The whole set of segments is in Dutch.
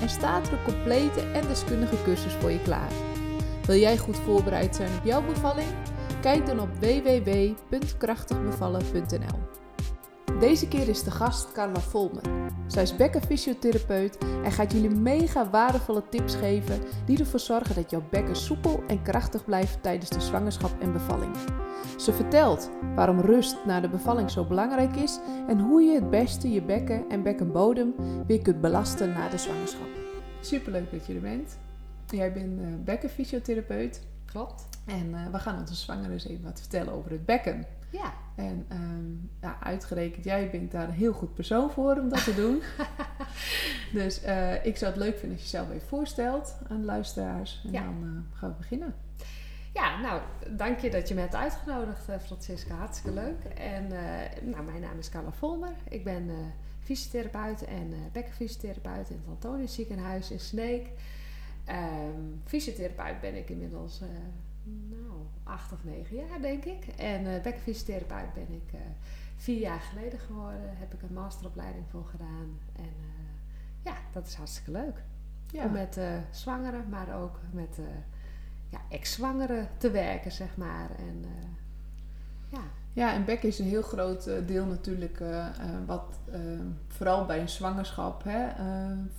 en staat er een complete en deskundige cursus voor je klaar. Wil jij goed voorbereid zijn op jouw bevalling? Kijk dan op www.krachtigbevallen.nl. Deze keer is de gast Carla Volmer. Zij is bekkenfysiotherapeut en gaat jullie mega waardevolle tips geven die ervoor zorgen dat jouw bekken soepel en krachtig blijft tijdens de zwangerschap en bevalling. Ze vertelt waarom rust na de bevalling zo belangrijk is en hoe je het beste je bekken en bekkenbodem weer kunt belasten na de zwangerschap. Superleuk dat je er bent. Jij bent uh, bekkenfysiotherapeut. Klopt. En uh, we gaan onze zwangere eens even wat vertellen over het bekken. Ja. En um, ja, uitgerekend, jij bent daar een heel goed persoon voor om dat te doen. dus uh, ik zou het leuk vinden als je jezelf even voorstelt aan de luisteraars. En Ja. dan gaan we beginnen. Ja, nou, dank je dat je me hebt uitgenodigd, eh, Francisca. Hartstikke leuk. En eh, nou, mijn naam is Carla Volmer. Ik ben eh, fysiotherapeut en eh bekkenfysiotherapeut in het Antonius ziekenhuis in Sneek. Ehm, fysiotherapeut ben ik inmiddels, eh, nou, acht of negen jaar, denk ik. En eh bekkenfysiotherapeut ben ik eh, vier jaar geleden geworden. Heb ik een masteropleiding voor gedaan. En eh, ja, dat is hartstikke leuk. Ja, Om met zwangeren, maar ook met ja, ex-zwangeren te werken, zeg maar. En ja, ja en bekken is een heel groot deel natuurlijk, wat vooral bij een zwangerschap hè,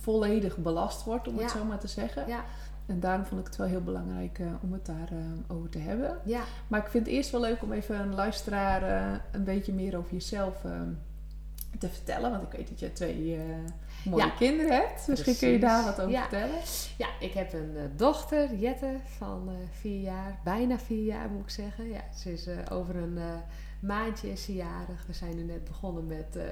volledig belast wordt, om het zo maar te zeggen. ja, En daarom vond ik het wel heel belangrijk eh, om het daarover over te hebben. ja, Maar ik vind het eerst wel leuk om even een luisteraar eh, een beetje meer over jezelf eh, te vertellen. Want ik weet dat je twee eh, mooie Ja. kinderen hebt. Misschien kun je daar wat over Ja. vertellen. ja, ik heb een eh, dochter, Jette, van eh, vier jaar. Bijna vier jaar, moet ik zeggen. Ja, ze is eh, over een eh, maandje is ze jarig. We zijn nu net begonnen met eh,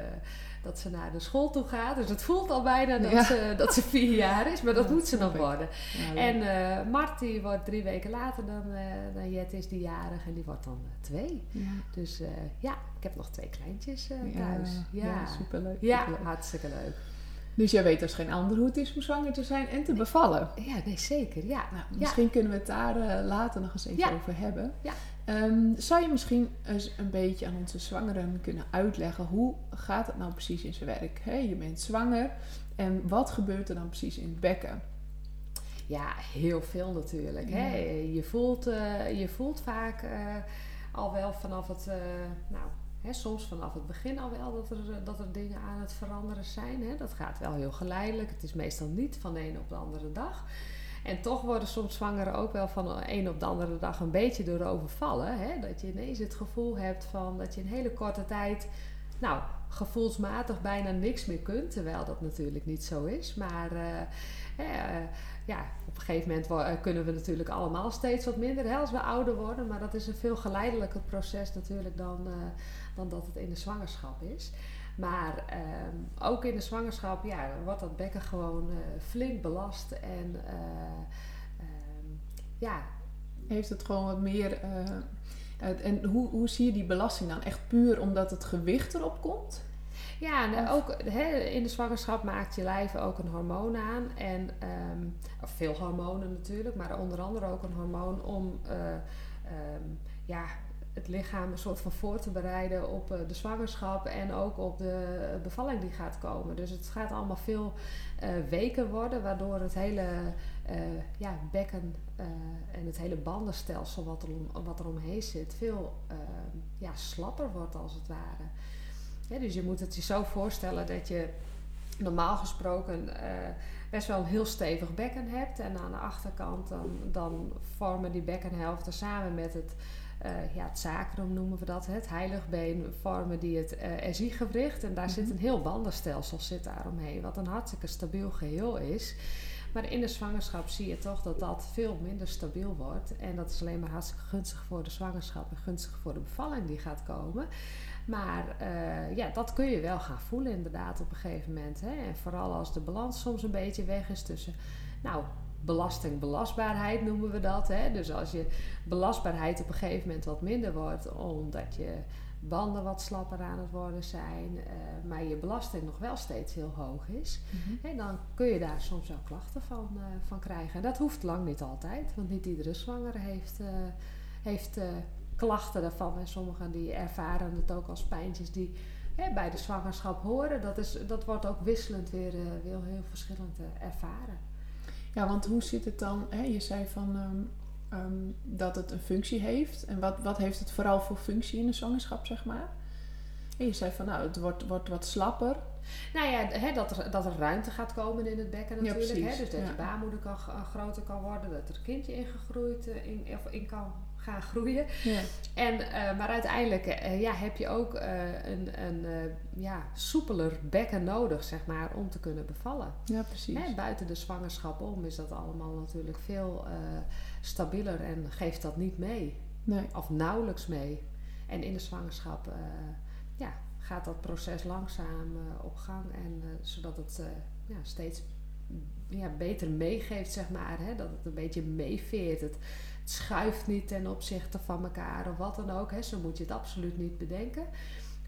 dat ze naar de school toe gaat. Dus het voelt al bijna dat, Ja. ze, dat ze vier jaar is. Maar dat Ja, moet ze nog worden. Ja. En Mart die wordt drie weken later dan, eh dan Jet is die jarig en die wordt dan eh, twee. Dus ja, ik heb nog twee kleintjes thuis. Ja, ja, superleuk. Ja, superleuk. hartstikke leuk. Dus jij weet als geen ander hoe het is om zwanger te zijn en te bevallen. Ja, nee, zeker. Ja. Nou, misschien kunnen we het daar later nog eens even over hebben. Ja. Ehm, zou je misschien eens een beetje aan onze zwangeren kunnen uitleggen hoe gaat het nou precies in zijn werk? Je bent zwanger en wat gebeurt er dan precies in het bekken? Ja, heel veel natuurlijk. Hè? Je, voelt, eh, je voelt vaak eh, al wel vanaf het, eh, nou, hè, soms vanaf het begin al wel dat er, dat er dingen aan het veranderen zijn. Hè? Dat gaat wel heel geleidelijk. Het is meestal niet van de een op de andere dag. En toch worden soms zwangeren ook wel van de een op de andere dag een beetje door overvallen. Hè? Dat je ineens het gevoel hebt van dat je in hele korte tijd, nou, gevoelsmatig bijna niks meer kunt. Terwijl dat natuurlijk niet zo is. Maar eh, eh, ja, op een gegeven moment eh, kunnen we natuurlijk allemaal steeds wat minder hè, als we ouder worden. Maar dat is een veel geleidelijker proces natuurlijk dan, dan dat het in de zwangerschap is. Maar ehm, ook in de zwangerschap ja, wordt dat bekken gewoon eh, flink belast. En eh, ehm, ja, Heeft het gewoon wat meer. eh, en hoe, hoe zie je die belasting dan? Echt puur omdat het gewicht erop komt? Ja, en ook in de zwangerschap maakt je lijf ook een hormoon aan. En, ehm, veel hormonen natuurlijk, maar onder andere ook een hormoon om ja, het lichaam een soort van voor te bereiden op eh, de zwangerschap en ook op de bevalling die gaat komen. Dus het gaat allemaal veel eh, weken worden, waardoor het hele eh, ja, bekken en het hele bandenstelsel wat er, wat er omheen zit veel ja, slapper wordt als het ware. Dus je moet het je zo voorstellen dat je normaal gesproken best wel een heel stevig bekken hebt. En aan de achterkant dan, dan vormen die bekkenhelften samen met het, eh, ja, het sacrum noemen we dat, het heiligbeen, vormen die het eh SI-gewricht. En daar zit Mhm. een heel bandenstelsel zit daar omheen, wat een hartstikke stabiel geheel is. Maar in de zwangerschap zie je toch dat dat veel minder stabiel wordt. En dat is alleen maar hartstikke gunstig voor de zwangerschap en gunstig voor de bevalling die gaat komen. Maar eh, ja, dat kun je wel gaan voelen inderdaad op een gegeven moment. Hè? En vooral als de balans soms een beetje weg is tussen nou, belastingbelastbaarheid noemen we dat. Hè? Dus als je belastbaarheid op een gegeven moment wat minder wordt, omdat je banden wat slapper aan het worden zijn, uh, maar je belasting nog wel steeds heel hoog is, mm hè, dan kun je daar soms wel klachten van, uh, van krijgen. En dat hoeft lang niet altijd, want niet iedere zwangere heeft, uh, heeft klachten daarvan. En sommigen die ervaren het ook als pijntjes die hè, bij de zwangerschap horen. Dat, is, dat wordt ook wisselend weer, weer heel verschillend ervaren. Ja, want hoe zit het dan? Hè? Je zei van um, um, dat het een functie heeft. En wat, wat heeft het vooral voor functie in de zwangerschap, zeg maar? En je zei van nou, het wordt, wordt wat slapper. Nou ja, hè, dat, er, dat er ruimte gaat komen in het bekken natuurlijk. Ja, hè? Dus dat je baarmoeder kan, groter kan worden, dat er een kindje ingegroeid in, of in kan gaan groeien. Ja. En, uh, maar uiteindelijk uh, ja, heb je ook uh, een, een ja, soepeler bekken nodig, zeg maar, om te kunnen bevallen. Ja, precies. Hè, buiten de zwangerschap om is dat allemaal natuurlijk veel stabieler en geeft dat niet mee. Nee. Of nauwelijks mee. En in de zwangerschap ja, gaat dat proces langzaam op gang. En zodat het ja, steeds ja, beter meegeeft, zeg maar. Hè? Dat het een beetje meeveert. Het, schuift niet ten opzichte van elkaar of wat dan ook. Hè. Zo moet je het absoluut niet bedenken.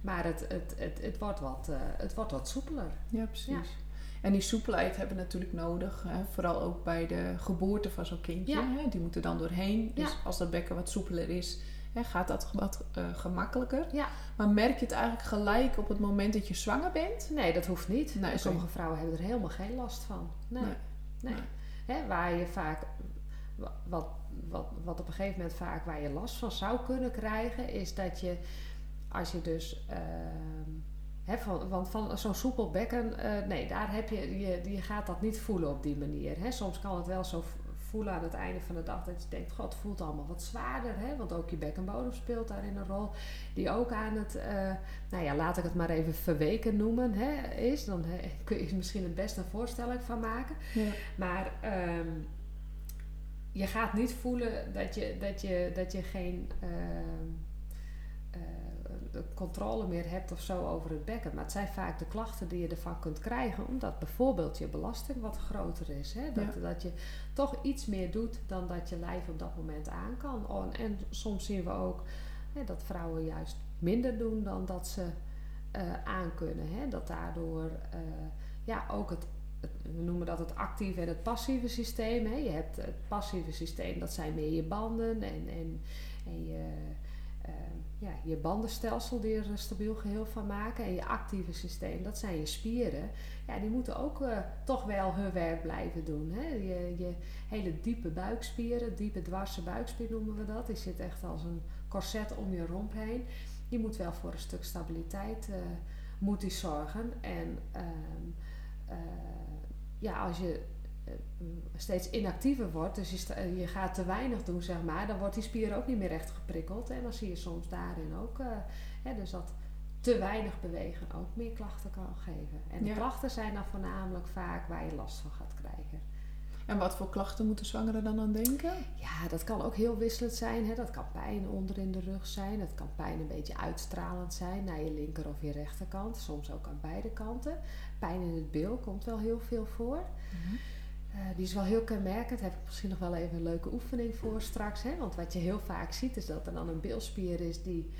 Maar het, het, het, het, wordt, wat, uh, het wordt wat soepeler. Ja, precies. En die soepelheid hebben we natuurlijk nodig. Hè? Vooral ook bij de geboorte van zo'n kindje. Ja. Hè? Die moeten dan doorheen. Dus ja. als dat bekken wat soepeler is, hè, gaat dat wat uh, gemakkelijker. Ja. Maar merk je het eigenlijk gelijk op het moment dat je zwanger bent? Nee, dat hoeft niet. Nee, sommige vrouwen hebben er helemaal geen last van. Nee. nee. nee. Hè, waar je vaak wat wat, wat op een gegeven moment vaak waar je last van zou kunnen krijgen, is dat je als je dus. Uh, van, want van zo'n soepel bekken, uh, nee, daar heb je, je, je gaat dat niet voelen op die manier. Hè. Soms kan het wel zo voelen aan het einde van de dag dat je denkt, god, het voelt allemaal wat zwaarder. Hè? Want ook je bekkenbodem speelt daarin een rol. Die ook aan het, uh, nou ja, laat ik het maar even verweken noemen, hè, is. Dan hè, kun je misschien het best een voorstelling van maken. Ja. Maar um, je gaat niet voelen dat je, dat je, dat je geen uh, uh, controle meer hebt of zo over het bekken. Maar het zijn vaak de klachten die je ervan kunt krijgen, omdat bijvoorbeeld je belasting wat groter is. Hè? Dat, ja. dat je toch iets meer doet dan dat je lijf op dat moment aan kan. Oh, en soms zien we ook hè, dat vrouwen juist minder doen dan dat ze uh, aan kunnen. Hè? Dat daardoor ja, ook het we noemen dat het actieve en het passieve systeem. Hè. Je hebt het passieve systeem, dat zijn meer je banden en, en, en je, uh, ja, je bandenstelsel die er een stabiel geheel van maken. En je actieve systeem, dat zijn je spieren. Ja, die moeten ook uh, toch wel hun werk blijven doen. Hè. Je, je hele diepe buikspieren, diepe dwarse buikspier noemen we dat. Die zit echt als een corset om je romp heen. Die moet wel voor een stuk stabiliteit uh, moet die zorgen. En ja, als je uh, steeds inactiever wordt, dus je, uh, je, gaat te weinig doen, zeg maar, dan wordt die spier ook niet meer echt geprikkeld. En dan zie je soms daarin ook, uh, hè, dus dat te weinig bewegen ook meer klachten kan geven. En ja. de klachten zijn dan voornamelijk vaak waar je last van gaat krijgen. En wat voor klachten moeten zwangeren dan aan denken? Ja, dat kan ook heel wisselend zijn. Hè. Dat kan pijn onder in de rug zijn. Dat kan pijn een beetje uitstralend zijn naar je linker of je rechterkant. Soms ook aan beide kanten. Pijn in het bil komt wel heel veel voor. Mm-hmm. Uh, die is wel heel kenmerkend. Daar heb ik misschien nog wel even een leuke oefening voor straks. Hè? Want wat je heel vaak ziet is dat er dan een bilspier is die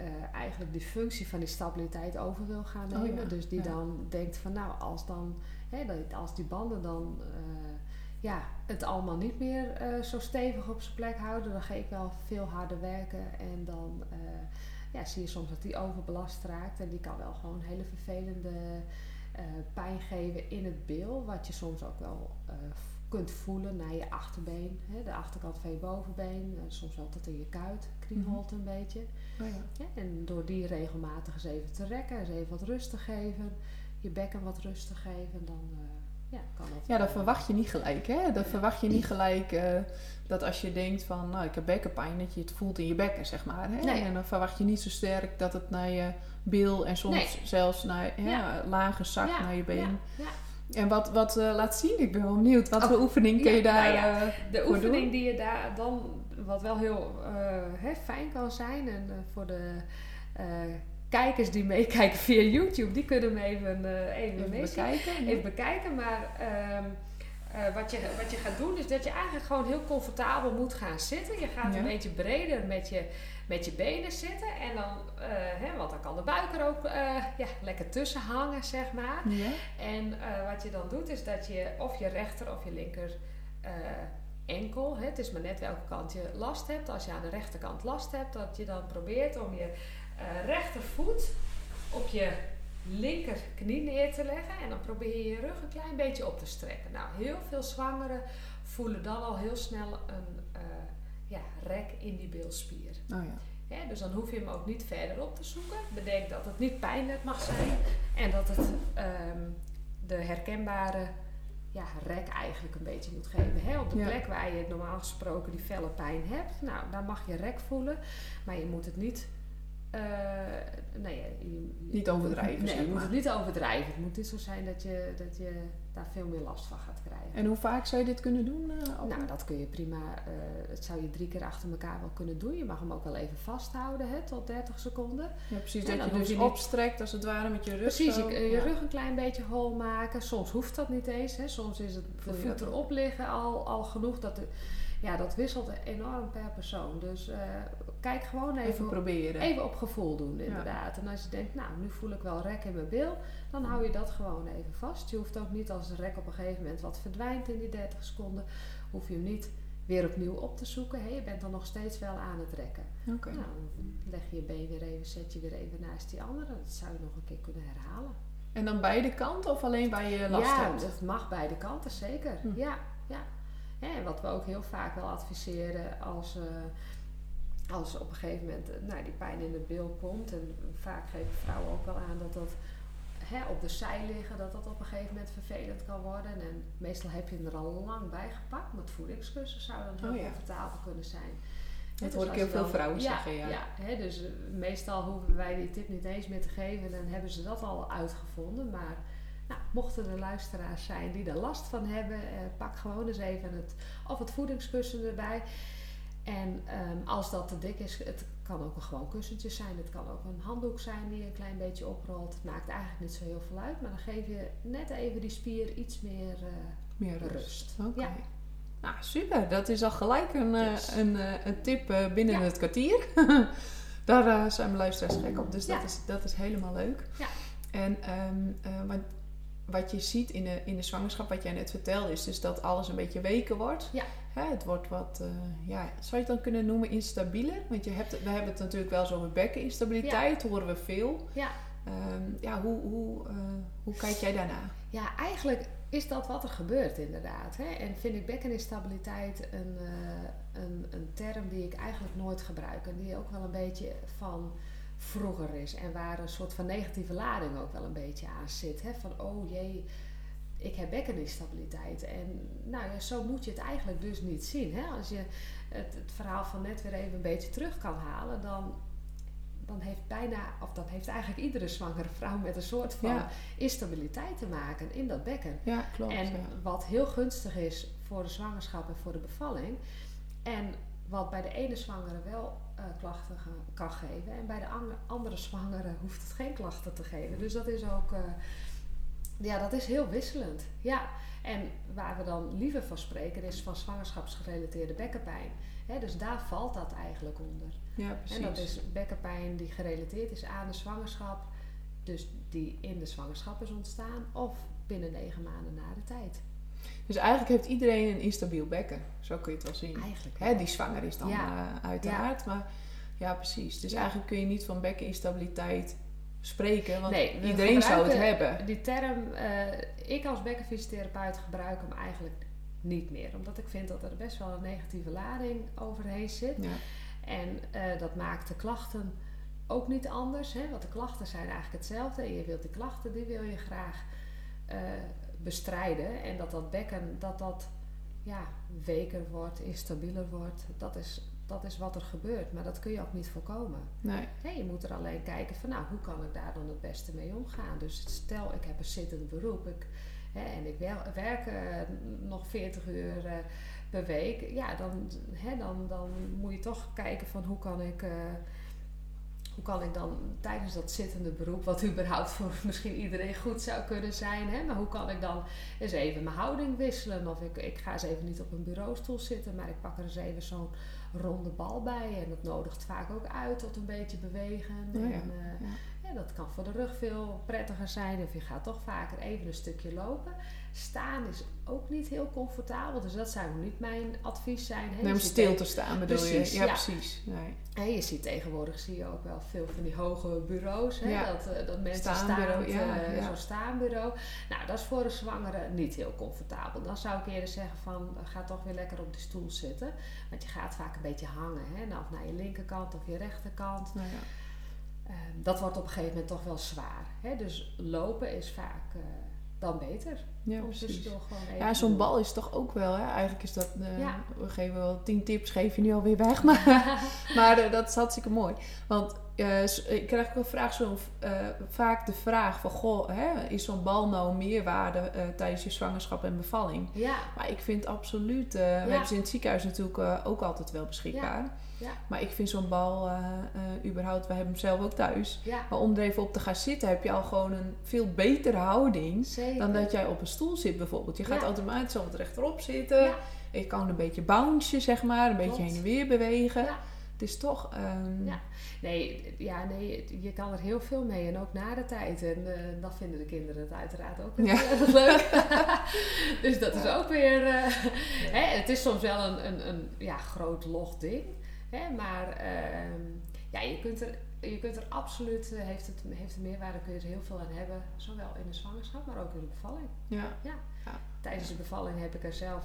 uh, eigenlijk die functie van die stabiliteit over wil gaan nemen. Oh ja, dus die ja. dan denkt van nou, als, dan, hè, als die banden dan uh, ja, het allemaal niet meer uh, zo stevig op zijn plek houden, dan ga ik wel veel harder werken. En dan uh, ja, zie je soms dat die overbelast raakt. En die kan wel gewoon hele vervelende uh, pijn geven in het bil. Wat je soms ook wel kunt voelen naar je achterbeen. Hè, de achterkant van je bovenbeen. soms altijd in je kuit. Kriebelt een beetje. Oh ja. Ja, en door die regelmatig eens even te rekken. Eens even wat rust te geven. Je bekken wat rust te geven. Dan ja, kan dat. Ja, dat verwacht je niet gelijk. Hè? Dat verwacht je niet gelijk uh, dat als je denkt van, nou, ik heb bekkenpijn, dat je het voelt in je bekken, zeg maar. Hè? Nee. En dan verwacht je niet zo sterk dat het naar je bil en soms nee. zelfs naar hè, Ja. zakt Ja, naar je been. Ja, ja. En wat, wat eh, laat zien? Ik ben wel benieuwd. Wat Oh, voor oefening kun je daar nou eh, De oefening doen? die je daar dan, wat wel heel eh, hè, fijn kan zijn, en voor de kijkers die meekijken via YouTube, die kunnen hem even, eh, even, Even bekijken. even bekijken. Maar ehm, eh, wat, je, wat je gaat doen is dat je eigenlijk gewoon heel comfortabel moet gaan zitten. Je gaat Ja. een beetje breder met je, met je benen zitten. En dan, eh, hè, want dan kan de buik er ook eh, ja, lekker tussen hangen, zeg maar. Ja. En eh, wat je dan doet is dat je of je rechter of je linker enkel, hè, het is maar net welke kant je last hebt. Als je aan de rechterkant last hebt, dat je dan probeert om je rechtervoet op je linker knie neer te leggen. En dan probeer je je rug een klein beetje op te strekken. Nou, heel veel zwangeren voelen dan al heel snel een ja, rek in die bilspier. Oh ja. Hè, dus dan hoef je hem ook niet verder op te zoeken. Bedenk dat het niet pijnlijk mag zijn en dat het ehm, de herkenbare ja, rek eigenlijk een beetje moet geven. Hè? Op de Ja. plek waar je normaal gesproken die felle pijn hebt, nou, daar mag je rek voelen, maar je moet het niet. nee, je, je- Niet overdrijven, Nee, je moet het niet overdrijven. Het moet niet zo zijn dat je, dat je daar veel meer last van gaat krijgen. En hoe vaak zou je dit kunnen doen? eh, Nou, dat kun je prima. eh dat zou je drie keer achter elkaar wel kunnen doen. Je mag hem ook wel even vasthouden, hè, tot 30 seconden. ja, precies. Dat je dus je niet- opstrekt als het ware met je rug. Precies, zo. je, je Ja. rug een klein beetje hol maken. Soms hoeft dat niet eens. Hè. Soms is het de je voet erop liggen al, al genoeg. Dat, de- ja, dat wisselt enorm per persoon. Dus eh, kijk gewoon even, Even proberen. even op gevoel doen, inderdaad. En als je denkt, nou, nu voel ik wel rek in mijn bil, dan hou je dat gewoon even vast. Je hoeft ook niet als de rek op een gegeven moment wat verdwijnt in die 30 seconden, hoef je hem niet weer opnieuw op te zoeken. Hè. Je bent dan nog steeds wel aan het rekken. Oké. Nou, dan leg je je been weer even, zet je weer even naast die andere. Dat zou je nog een keer kunnen herhalen. En dan beide kanten of alleen waar je last ja, hebt? dat mag beide kanten, zeker. Hm. Ja, ja. Hè, wat we ook heel vaak wel adviseren als, eh, als op een gegeven moment eh, nou, die pijn in de bil komt. En vaak geven vrouwen ook wel aan dat dat hè, op de zij liggen, dat dat op een gegeven moment vervelend kan worden. En meestal heb je hem er al lang bij gepakt. Met voedingskussen zou dan heel Oh ja. comfortabel kunnen zijn. Dat dus hoor ik heel veel vrouwen zeggen, ja. ja hè, dus eh, meestal hoeven wij die tip niet eens meer te geven. Dan hebben ze dat al uitgevonden. Maar nou, mochten er luisteraars zijn die er last van hebben, eh, pak gewoon eens even het, of het voedingskussen erbij. En ehm, als dat te dik is, het kan ook een gewoon kussentje zijn. Het kan ook een handdoek zijn die je een klein beetje oprolt. Het maakt eigenlijk niet zo heel veel uit. Maar dan geef je net even die spier iets meer eh, Meer rust. rust. Oké. Ja. Nou, super. Dat is al gelijk een, eh, Yes. een, eh, een tip binnen Ja. het kwartier. Daar zijn mijn luisteraars gek op, dus Ja. dat, is, dat is helemaal leuk. Ja. En ehm, eh, wat je ziet in de, in de zwangerschap, wat jij net vertelde, is dus dat alles een beetje weker wordt. Ja. Hè, het wordt wat, eh, ja, zou je het dan kunnen noemen instabieler? Want je hebt, we hebben het natuurlijk wel zo over bekkeninstabiliteit, horen we veel. Ja. Ehm, ja, hoe, hoe, eh, hoe kijk jij daarna? Ja, eigenlijk is dat wat er gebeurt inderdaad. Hè? En vind ik bekkeninstabiliteit een, eh, een, een term die ik eigenlijk nooit gebruik. En die ook wel een beetje van vroeger is. En waar een soort van negatieve lading ook wel een beetje aan zit. Hè? Van, oh jee, ik heb bekkeninstabiliteit. En nou ja, zo moet je het eigenlijk dus niet zien. Hè? Als je het, het verhaal van net weer even een beetje terug kan halen, dan, dan heeft bijna, of dan heeft eigenlijk iedere zwangere vrouw met een soort van Ja. instabiliteit te maken in dat bekken. Ja, klopt. en ja. wat heel gunstig is voor de zwangerschap en voor de bevalling. En wat bij de ene zwangere wel eh, klachten kan geven. En bij de an- andere zwangere hoeft het geen klachten te geven. Dus dat is ook, eh, ja, dat is heel wisselend. Ja, en waar we dan liever van spreken is van zwangerschapsgerelateerde bekkenpijn. Dus daar valt dat eigenlijk onder. ja, precies. En dat is bekkenpijn die gerelateerd is aan de zwangerschap. Dus die in de zwangerschap is ontstaan. Of binnen negen maanden na de tijd. Dus eigenlijk heeft iedereen een instabiel bekken. Zo kun je het wel zien. Eigenlijk Hè, die zwanger is dan Ja. eh, uiteraard. Maar ja, precies. Dus Ja. eigenlijk kun je niet van bekkeninstabiliteit spreken. Want Nee, iedereen zou het hebben. Die term, eh, ik als bekkenfysiotherapeut gebruik hem eigenlijk niet meer. Omdat ik vind dat er best wel een negatieve lading overheen zit. Ja. En eh, dat maakt de klachten ook niet anders. Hè? Want de klachten zijn eigenlijk hetzelfde. En je wilt die klachten, die wil je graag bestrijden. En dat dat bekken, dat dat ja, weker wordt, instabieler wordt. Dat is, dat is wat er gebeurt. Maar dat kun je ook niet voorkomen. Nee. Hè, je moet er alleen kijken van nou, hoe kan ik daar dan het beste mee omgaan. Dus stel ik heb een zittend beroep ik, hè, en ik wel- werk eh, nog 40 uur eh, per week. Ja, dan, hè, dan, dan moet je toch kijken van hoe kan ik, eh, hoe kan ik dan tijdens dat zittende beroep, wat überhaupt voor misschien iedereen goed zou kunnen zijn, hè, maar hoe kan ik dan eens even mijn houding wisselen? Of ik, ik ga eens even niet op een bureaustoel zitten, maar ik pak er eens even zo'n ronde bal bij. En dat nodigt vaak ook uit tot een beetje bewegen. Oh ja, en, eh, ja. ja, dat kan voor de rug veel prettiger zijn. Of je gaat toch vaker even een stukje lopen. Staan is ook niet heel comfortabel. Dus dat zou niet mijn advies zijn. hè. Nee, om stil te staan bedoel Precies, je? Ja, ja. precies. Nee. hè, je ziet tegenwoordig zie je ook wel veel van die hoge bureaus. Hè, Ja. dat, eh, dat mensen Staanbureau, staan, ja, eh, ja. zo'n staanbureau. Nou, dat is voor een zwangere niet heel comfortabel. Dan zou ik eerder zeggen van, ga toch weer lekker op de stoel zitten. Want je gaat vaak een beetje hangen. Hè, nou, of naar je linkerkant of je rechterkant. Nou ja. Ehm, dat wordt op een gegeven moment toch wel zwaar. Hè? Dus lopen is vaak eh, dan beter. ja, om precies. gewoon Ja, zo'n bal is toch ook wel, hè? Eigenlijk is dat, eh, Ja. we geven wel tien tips, geef je nu alweer weg, maar, maar eh, dat is hartstikke mooi. Want eh, ik krijg ook wel vraag zo, eh, vaak de vraag van, goh, hè, is zo'n bal nou meerwaarde eh, tijdens je zwangerschap en bevalling? Ja, Maar ik vind absoluut, we hebben ze in het ziekenhuis natuurlijk ook altijd wel beschikbaar. ja. Maar ik vind zo'n bal, überhaupt, we hebben hem zelf ook thuis. Maar om er even op te gaan zitten heb je al gewoon een veel betere houding zeker. dan dat jij op een stoel zit bijvoorbeeld. Je gaat automatisch al wat rechterop zitten. Je kan een beetje bouncen, zeg maar. Een beetje heen en weer bewegen. Het is toch... ehm, Ja. Nee, ja, nee, je kan er heel veel mee en ook na de tijd. En eh, dan vinden de kinderen het uiteraard ook Ja. erg leuk. dus dat is ook weer... eh, hè, het is soms wel een, een, een ja, groot log ding. Hè, maar ehm, ja, je kunt er... Je kunt er absoluut, eh, heeft het, heeft het meerwaarde, kun je er heel veel aan hebben. Zowel in de zwangerschap, maar ook in de bevalling. ja. Tijdens de bevalling heb ik er zelf...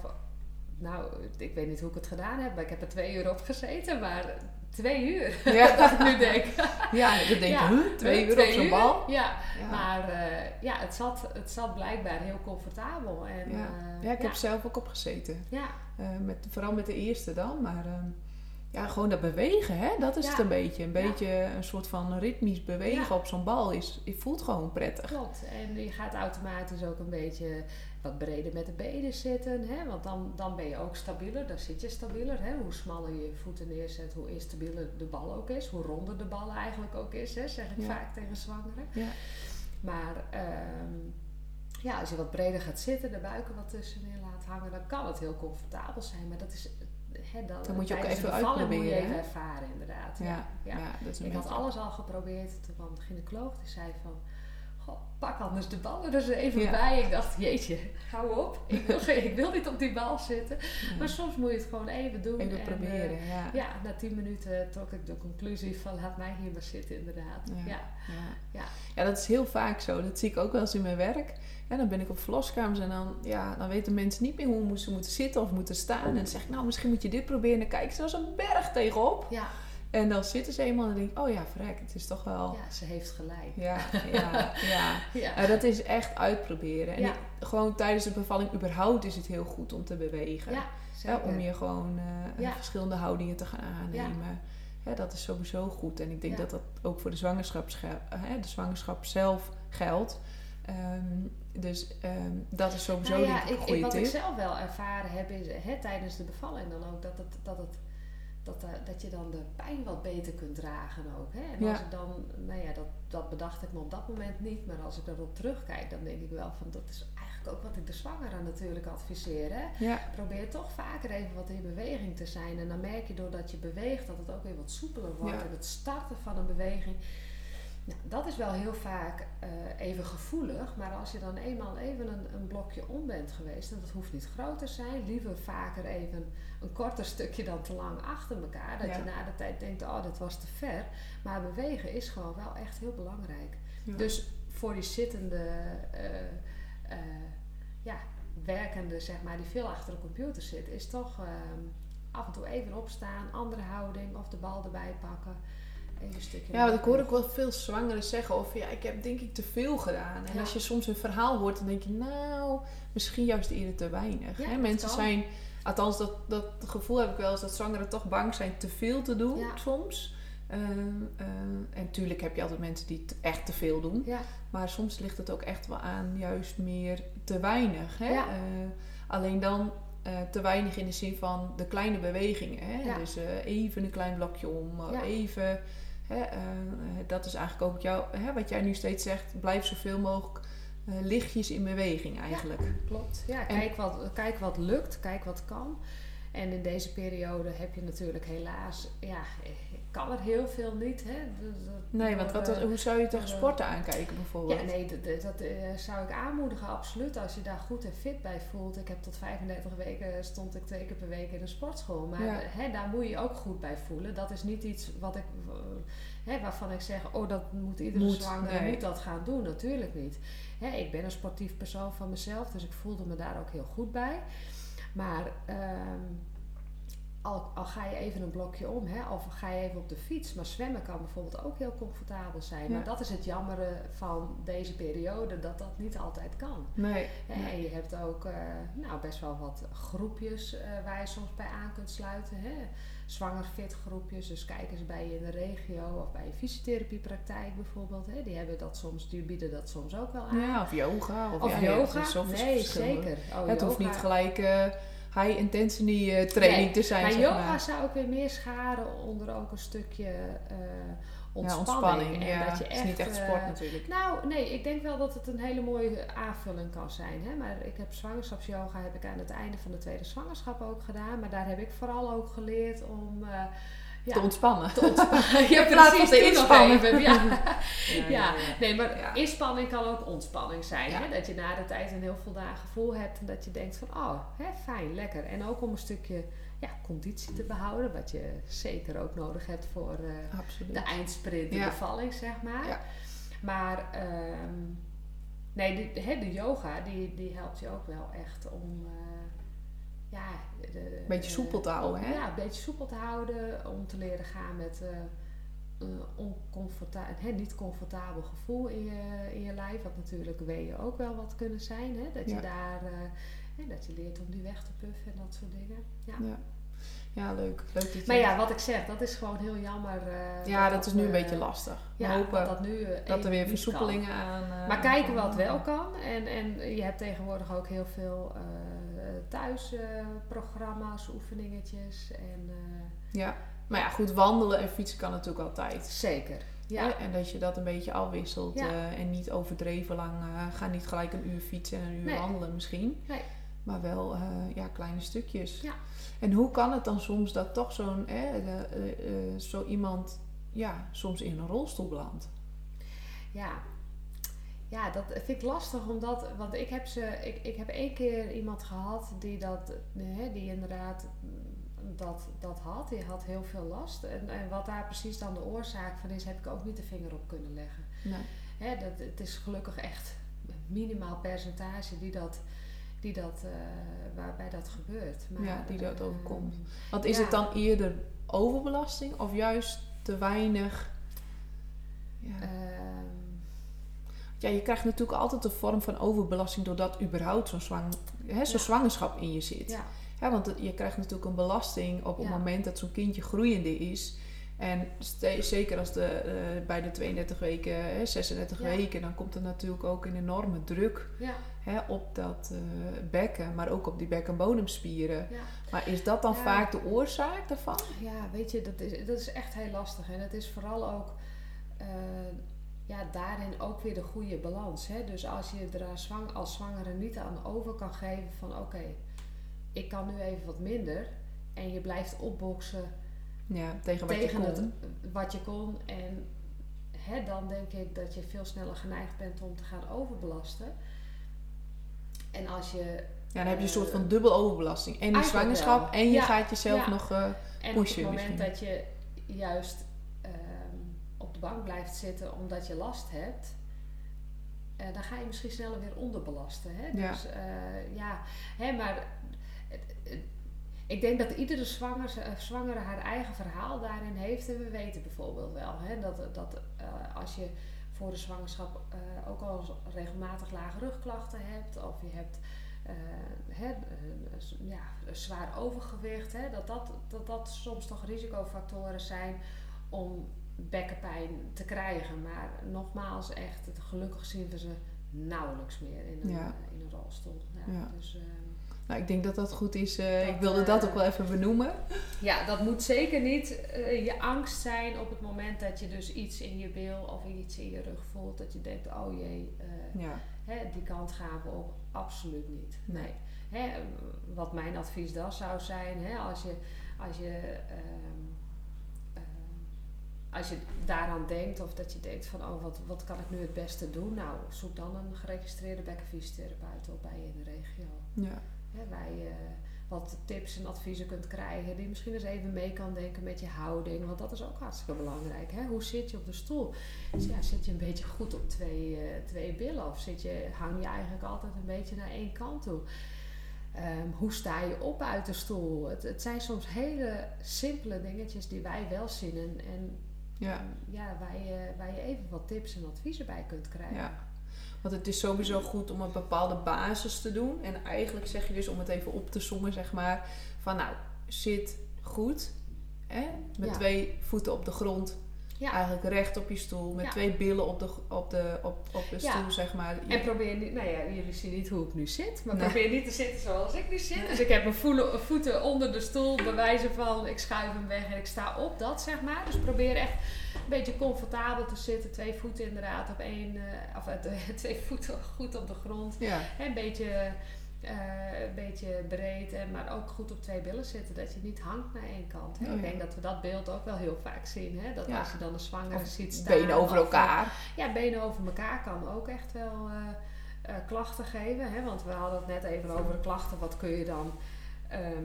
Nou, ik weet niet hoe ik het gedaan heb, maar ik heb er twee uur op gezeten. Maar twee uur, Ja. dat ik nu denk. ja, dan denk Ja. huh, twee uur op zo'n bal. Ja, Ja. maar eh, ja, het zat, het zat blijkbaar heel comfortabel. En, Ja. eh, ja, ik heb zelf ook opgezeten. ja, Eh, met, vooral met de eerste dan. Maar ehm, ja, gewoon dat bewegen, hè, dat is het een beetje. Een beetje een soort van ritmisch bewegen op zo'n bal. Is, het voelt gewoon prettig. klopt. En je gaat automatisch ook een beetje wat breder met de benen zitten. Hè? Want dan, dan ben je ook stabieler, dan zit je stabieler. Hè? Hoe smaller je je voeten neerzet, hoe instabieler de bal ook is. Hoe ronder de bal eigenlijk ook is, hè? zeg ik Ja. vaak tegen zwangeren. Ja. Maar ehm, ja, als je wat breder gaat zitten, de buiken wat tussenin laat hangen, dan kan het heel comfortabel zijn. Maar dat is, hè, dan, Dat moet je ook even bevalling moet je uitproberen, even ervaren, inderdaad. Ja, Ja, ja. ja. dat is een Ik had alles al geprobeerd. Toen kwam de gynaecoloog, die zei van... Goh, pak anders de bal er dus even Ja. bij. Ik dacht, jeetje, hou op. Ik wil, ik wil niet op die bal zitten. Ja. Maar soms moet je het gewoon even doen. Even en, proberen, eh, ja. ja, na tien minuten trok ik de conclusie van laat mij hier maar zitten, inderdaad. Ja. Ja. Ja. Ja. ja, dat is heel vaak zo. Dat zie ik ook wel eens in mijn werk. En dan ben ik op verloskamers en dan, ja, dan weten mensen niet meer hoe ze moeten zitten of moeten staan. En dan zeg ik, nou, misschien moet je dit proberen. En dan kijken ze als een berg tegenop. Ja, En dan zitten ze eenmaal en denk ik, oh ja, verrek, het is toch wel... ja, ze heeft gelijk. Ja, ja, ja. Ja. Nou, dat is echt uitproberen. En Ja. ik- gewoon tijdens de bevalling überhaupt is het heel goed om te bewegen. Ja, zeker. om je gewoon eh, verschillende houdingen te gaan aannemen. Ja. dat is sowieso goed. En ik denk dat dat ook voor de zwangerschap, hè, de zwangerschap zelf geldt. Ehm, dus ehm, dat is sowieso Nou ja, een ik, goede ik, wat ik zelf wel ervaren heb is hè, tijdens de bevalling dan ook dat, het, dat, het, dat, eh, dat je dan de pijn wat beter kunt dragen ook. Hè? En Ja. als ik dan, nou ja, dat, dat bedacht ik me op dat moment niet, maar als ik erop terugkijk, dan denk ik wel van dat is eigenlijk ook wat ik de zwangere natuurlijk adviseer. Hè? Ja, Probeer toch vaker even wat in beweging te zijn. En dan merk je doordat je beweegt dat het ook weer wat soepeler wordt. Ja. En het starten van een beweging. Nou, dat is wel heel vaak eh, even gevoelig. Maar als je dan eenmaal even een, een blokje om bent geweest. En dat hoeft niet groot te zijn. Liever vaker even een korter stukje dan te lang achter elkaar. Dat Ja. je na de tijd denkt, oh dit was te ver. Maar bewegen is gewoon wel echt heel belangrijk. Ja. Dus voor die zittende, eh, eh, ja, werkende, zeg maar, die veel achter de computer zit, is toch ehm, af en toe even opstaan, andere houding of de bal erbij pakken. Even een stukje. Ja, want ik hoor ook wel veel zwangeren zeggen of ja, ik heb denk ik te veel gedaan. En Ja. als je soms een verhaal hoort, dan denk je, nou, misschien juist eerder te weinig. Ja, hè? Mensen kan. zijn, althans dat, dat gevoel heb ik wel eens, dat zwangeren toch bang zijn te veel te doen Ja. soms. Ehm, eh, en natuurlijk heb je altijd mensen die echt te veel doen. Maar soms ligt het ook echt wel aan juist meer te weinig. Hè? Eh, alleen dan eh, te weinig in de zin van de kleine bewegingen. Hè? Ja. Dus eh, even een klein blokje om, eh, Ja. even Hè, eh, dat is eigenlijk ook jou, hè, wat jij nu steeds zegt. Blijf zoveel mogelijk uh, lichtjes in beweging eigenlijk. klopt. Ja, kijk, wat, kijk wat lukt, kijk wat kan. En in deze periode heb je natuurlijk helaas, ja, kan er heel veel niet. Hè? nee, want wat, hoe zou je tegen sporten aankijken bijvoorbeeld? Ja, nee, dat, dat, eh, zou ik aanmoedigen, absoluut. Als je daar goed en fit bij voelt. Ik heb tot 35 weken, stond ik twee keer per week in een sportschool. Maar hè, daar moet je ook goed bij voelen. Dat is niet iets wat ik, hè, waarvan ik zeg, oh, dat moet iedere moet, zwangere moet dat gaan doen. Natuurlijk niet. Hè, ik ben een sportief persoon van mezelf, dus ik voelde me daar ook heel goed bij. Maar... Ehm, al, al, ga je even een blokje om, hè, of ga je even op de fiets. Maar zwemmen kan bijvoorbeeld ook heel comfortabel zijn. Maar dat is het jammere van deze periode, dat dat niet altijd kan. Nee. En je hebt ook uh, nou, best wel wat groepjes uh, waar je soms bij aan kunt sluiten. Hè. Zwanger fit groepjes, dus kijk eens bij je in de regio of bij je fysiotherapiepraktijk bijvoorbeeld. Hè. Die, hebben dat soms, die bieden dat soms ook wel aan. Ja, of yoga. Of, ja, yoga. Nee, zeker. Oh, het hoeft niet gelijk... Uh, high intensity uh, training te zijn. Maar yoga zou ook weer meer scharen onder ook een stukje ontspanning. Ja, ontspanning. En dat je echt, is niet echt sport uh, natuurlijk. Nou, nee, ik denk wel dat het een hele mooie aanvulling kan zijn. Hè? Maar ik heb zwangerschapsyoga heb ik aan het einde van de tweede zwangerschap ook gedaan. Maar daar heb ik vooral ook geleerd om te ontspannen. Te ontspannen. Je praat van de inspanning. Ja. Ja. ja. nee, maar inspanning kan ook ontspanning zijn. Hè? Dat je na de tijd een heel voldaan gevoel hebt en dat je denkt van, oh, hè, fijn, lekker. En ook om een stukje ja, conditie te behouden, wat je zeker ook nodig hebt voor uh, de eindsprint, de bevalling, zeg maar. Maar um, nee, de, de yoga, die, die helpt je ook wel echt om... Uh, ja, de, een beetje soepel te houden, hè? Ja, een beetje soepel te houden. Om te leren gaan met uh, oncomfortabel, niet comfortabel gevoel in je, in je lijf. Wat natuurlijk weeën ook wel wat kunnen zijn. Hè? Dat je daar, uh, dat je leert om die weg te puffen en dat soort dingen. Ja. ja. Ja, leuk. leuk dat maar ja, wat ik zeg, dat is gewoon heel jammer. Uh, ja, dat, is nu een beetje lastig. Ja, hopen dat, nu, dat er weer versoepelingen aan. Maar kijken wat wel kan. En, en je hebt tegenwoordig ook heel veel thuisprogramma's, oefeningetjes. En, eh, ja, maar ja, goed, wandelen en fietsen kan natuurlijk altijd. Zeker. Ja. En dat je dat een beetje afwisselt uh, en niet overdreven lang. Uh, ga niet gelijk een uur fietsen en een uur wandelen misschien. Nee. Maar wel ja, kleine stukjes. Ja. En hoe kan het dan soms dat toch zo'n zo iemand ja, soms in een rolstoel belandt? Ja, ja, dat vind ik lastig, omdat, want ik heb, ze, ik, ik heb één keer iemand gehad die dat, hè, die inderdaad dat, dat had. Die had heel veel last. En, en wat daar precies dan de oorzaak van is, heb ik ook niet de vinger op kunnen leggen. Nee. Hè, dat, het is gelukkig echt minimaal percentage die dat, die dat, uh, waarbij dat gebeurt. Maar, ja, die dat overkomt. Want is het dan eerder overbelasting of juist te weinig? Ja. Uh, ja, je krijgt natuurlijk altijd een vorm van overbelasting doordat überhaupt zo'n zwang, hè, zo'n zwangerschap in je zit. Ja. ja. want je krijgt natuurlijk een belasting op het moment dat zo'n kindje groeiende is. En zeker als de, uh, bij de 32 weken, hè, 36 weken, dan komt er natuurlijk ook een enorme druk hè, op dat uh, bekken, maar ook op die bek- en bodemspieren. Maar is dat dan vaak de oorzaak daarvan? Ja, weet je, dat is, dat is echt heel lastig. En het is vooral ook. Uh, ja, daarin ook weer de goede balans. Hè? Dus als je er zwang, als zwangere niet aan over kan geven van oké, ik kan nu even wat minder. En je blijft opboksen ja, tegen, wat, tegen je het, wat je kon. En hè, dan denk ik dat je veel sneller geneigd bent om te gaan overbelasten. En als je... Ja, dan heb je een soort van dubbel overbelasting. En die zwangerschap en je gaat jezelf nog uh, en pushen. En op het moment dat je juist bank blijft zitten omdat je last hebt, uh, dan ga je misschien sneller weer onderbelasten. Hè? Dus uh, ja, hè, maar ik denk dat iedere zwangere, eh, zwangere haar eigen verhaal daarin heeft. En we weten bijvoorbeeld wel hè, dat, dat als je voor de zwangerschap ook al regelmatig lage rugklachten hebt, of je hebt hè, ja, zwaar overgewicht, hè, dat, dat, dat dat soms toch risicofactoren zijn om bekkenpijn te krijgen. Maar nogmaals, echt, gelukkig zien we ze nauwelijks meer in een, in een rolstoel. Ja, Dus, uh, Nou, ik denk dat dat goed is. Uh, Dat, ik wilde dat eh, ook wel even benoemen. Ja, dat moet zeker niet eh, je angst zijn op het moment dat je dus iets in je bil of iets in je rug voelt. Dat je denkt, oh jee, eh, Ja, hè, die kant gaan we op. Absoluut niet. Nee. Nee. Hè, wat mijn advies dan zou zijn, hè, als je, als je, ehm, ehm, als je daaraan denkt of dat je denkt van, oh wat, wat kan ik nu het beste doen? Nou, zoek dan een geregistreerde bekkenfysiotherapeut op bij je in de regio. ja, waar je wat tips en adviezen kunt krijgen. Die misschien eens even mee kan denken met je houding. Want dat is ook hartstikke belangrijk. Hè? Hoe zit je op de stoel? Dus ja, zit je een beetje goed op twee, eh, twee billen? Of zit je, hang je eigenlijk altijd een beetje naar één kant toe? Ehm, hoe sta je op uit de stoel? Het, het zijn soms hele simpele dingetjes die wij wel zien. En, en ja. ja, waar, je, waar je even wat tips en adviezen bij kunt krijgen. Ja. Want het is sowieso goed om een bepaalde basis te doen. En eigenlijk zeg je dus om het even op te sommen, zeg maar. Van nou, zit goed. Hè? Met Ja. twee voeten op de grond. Ja. Eigenlijk recht op je stoel. Met Ja. twee billen op de, op de, op, op de Ja. stoel, zeg maar. En probeer niet, nou ja, jullie zien niet hoe ik nu zit, maar Nee. probeer niet te zitten zoals ik nu zit. Dus ik heb mijn voelen- voeten onder de stoel, bij wijze van ik schuif hem weg en ik sta op, dat zeg maar. Dus probeer echt een beetje comfortabel te zitten, twee voeten inderdaad op één, eh, of eh, twee voeten goed op de grond. Een beetje, eh, een beetje breed, en, maar ook goed op twee billen zitten, dat je niet hangt naar één kant. Hè. Oh, ik denk dat we dat beeld ook wel heel vaak zien, hè? dat Ja. als je dan een zwangere ziet staan. benen over of, elkaar. ja, benen over elkaar kan ook echt wel eh, eh, klachten geven. Hè? Want we hadden het net even over de klachten. Wat kun je dan, ehm,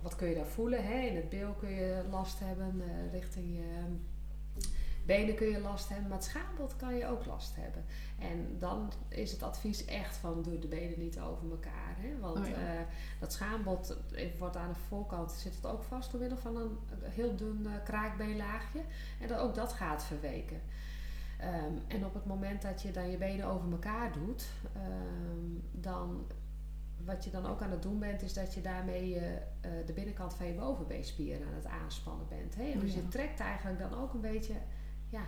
wat kun je dan voelen? Hè? In het bil kun je last hebben. richting je ehm, benen kun je last hebben. Maar het schaambod kan je ook last hebben. En dan is het advies echt van doe de benen niet over elkaar. Hè? Want Oh ja. eh, dat schaambod eh, wordt aan de voorkant zit het ook vast door middel van een heel dun eh, kraakbeenlaagje. En dat, ook dat gaat verweken. Ehm, en op het moment dat je dan je benen over elkaar doet, ehm, dan wat je dan ook aan het doen bent, is dat je daarmee de binnenkant van je bovenbeenspieren aan het aanspannen bent. Hè? En Oh dus je trekt eigenlijk dan ook een beetje ja,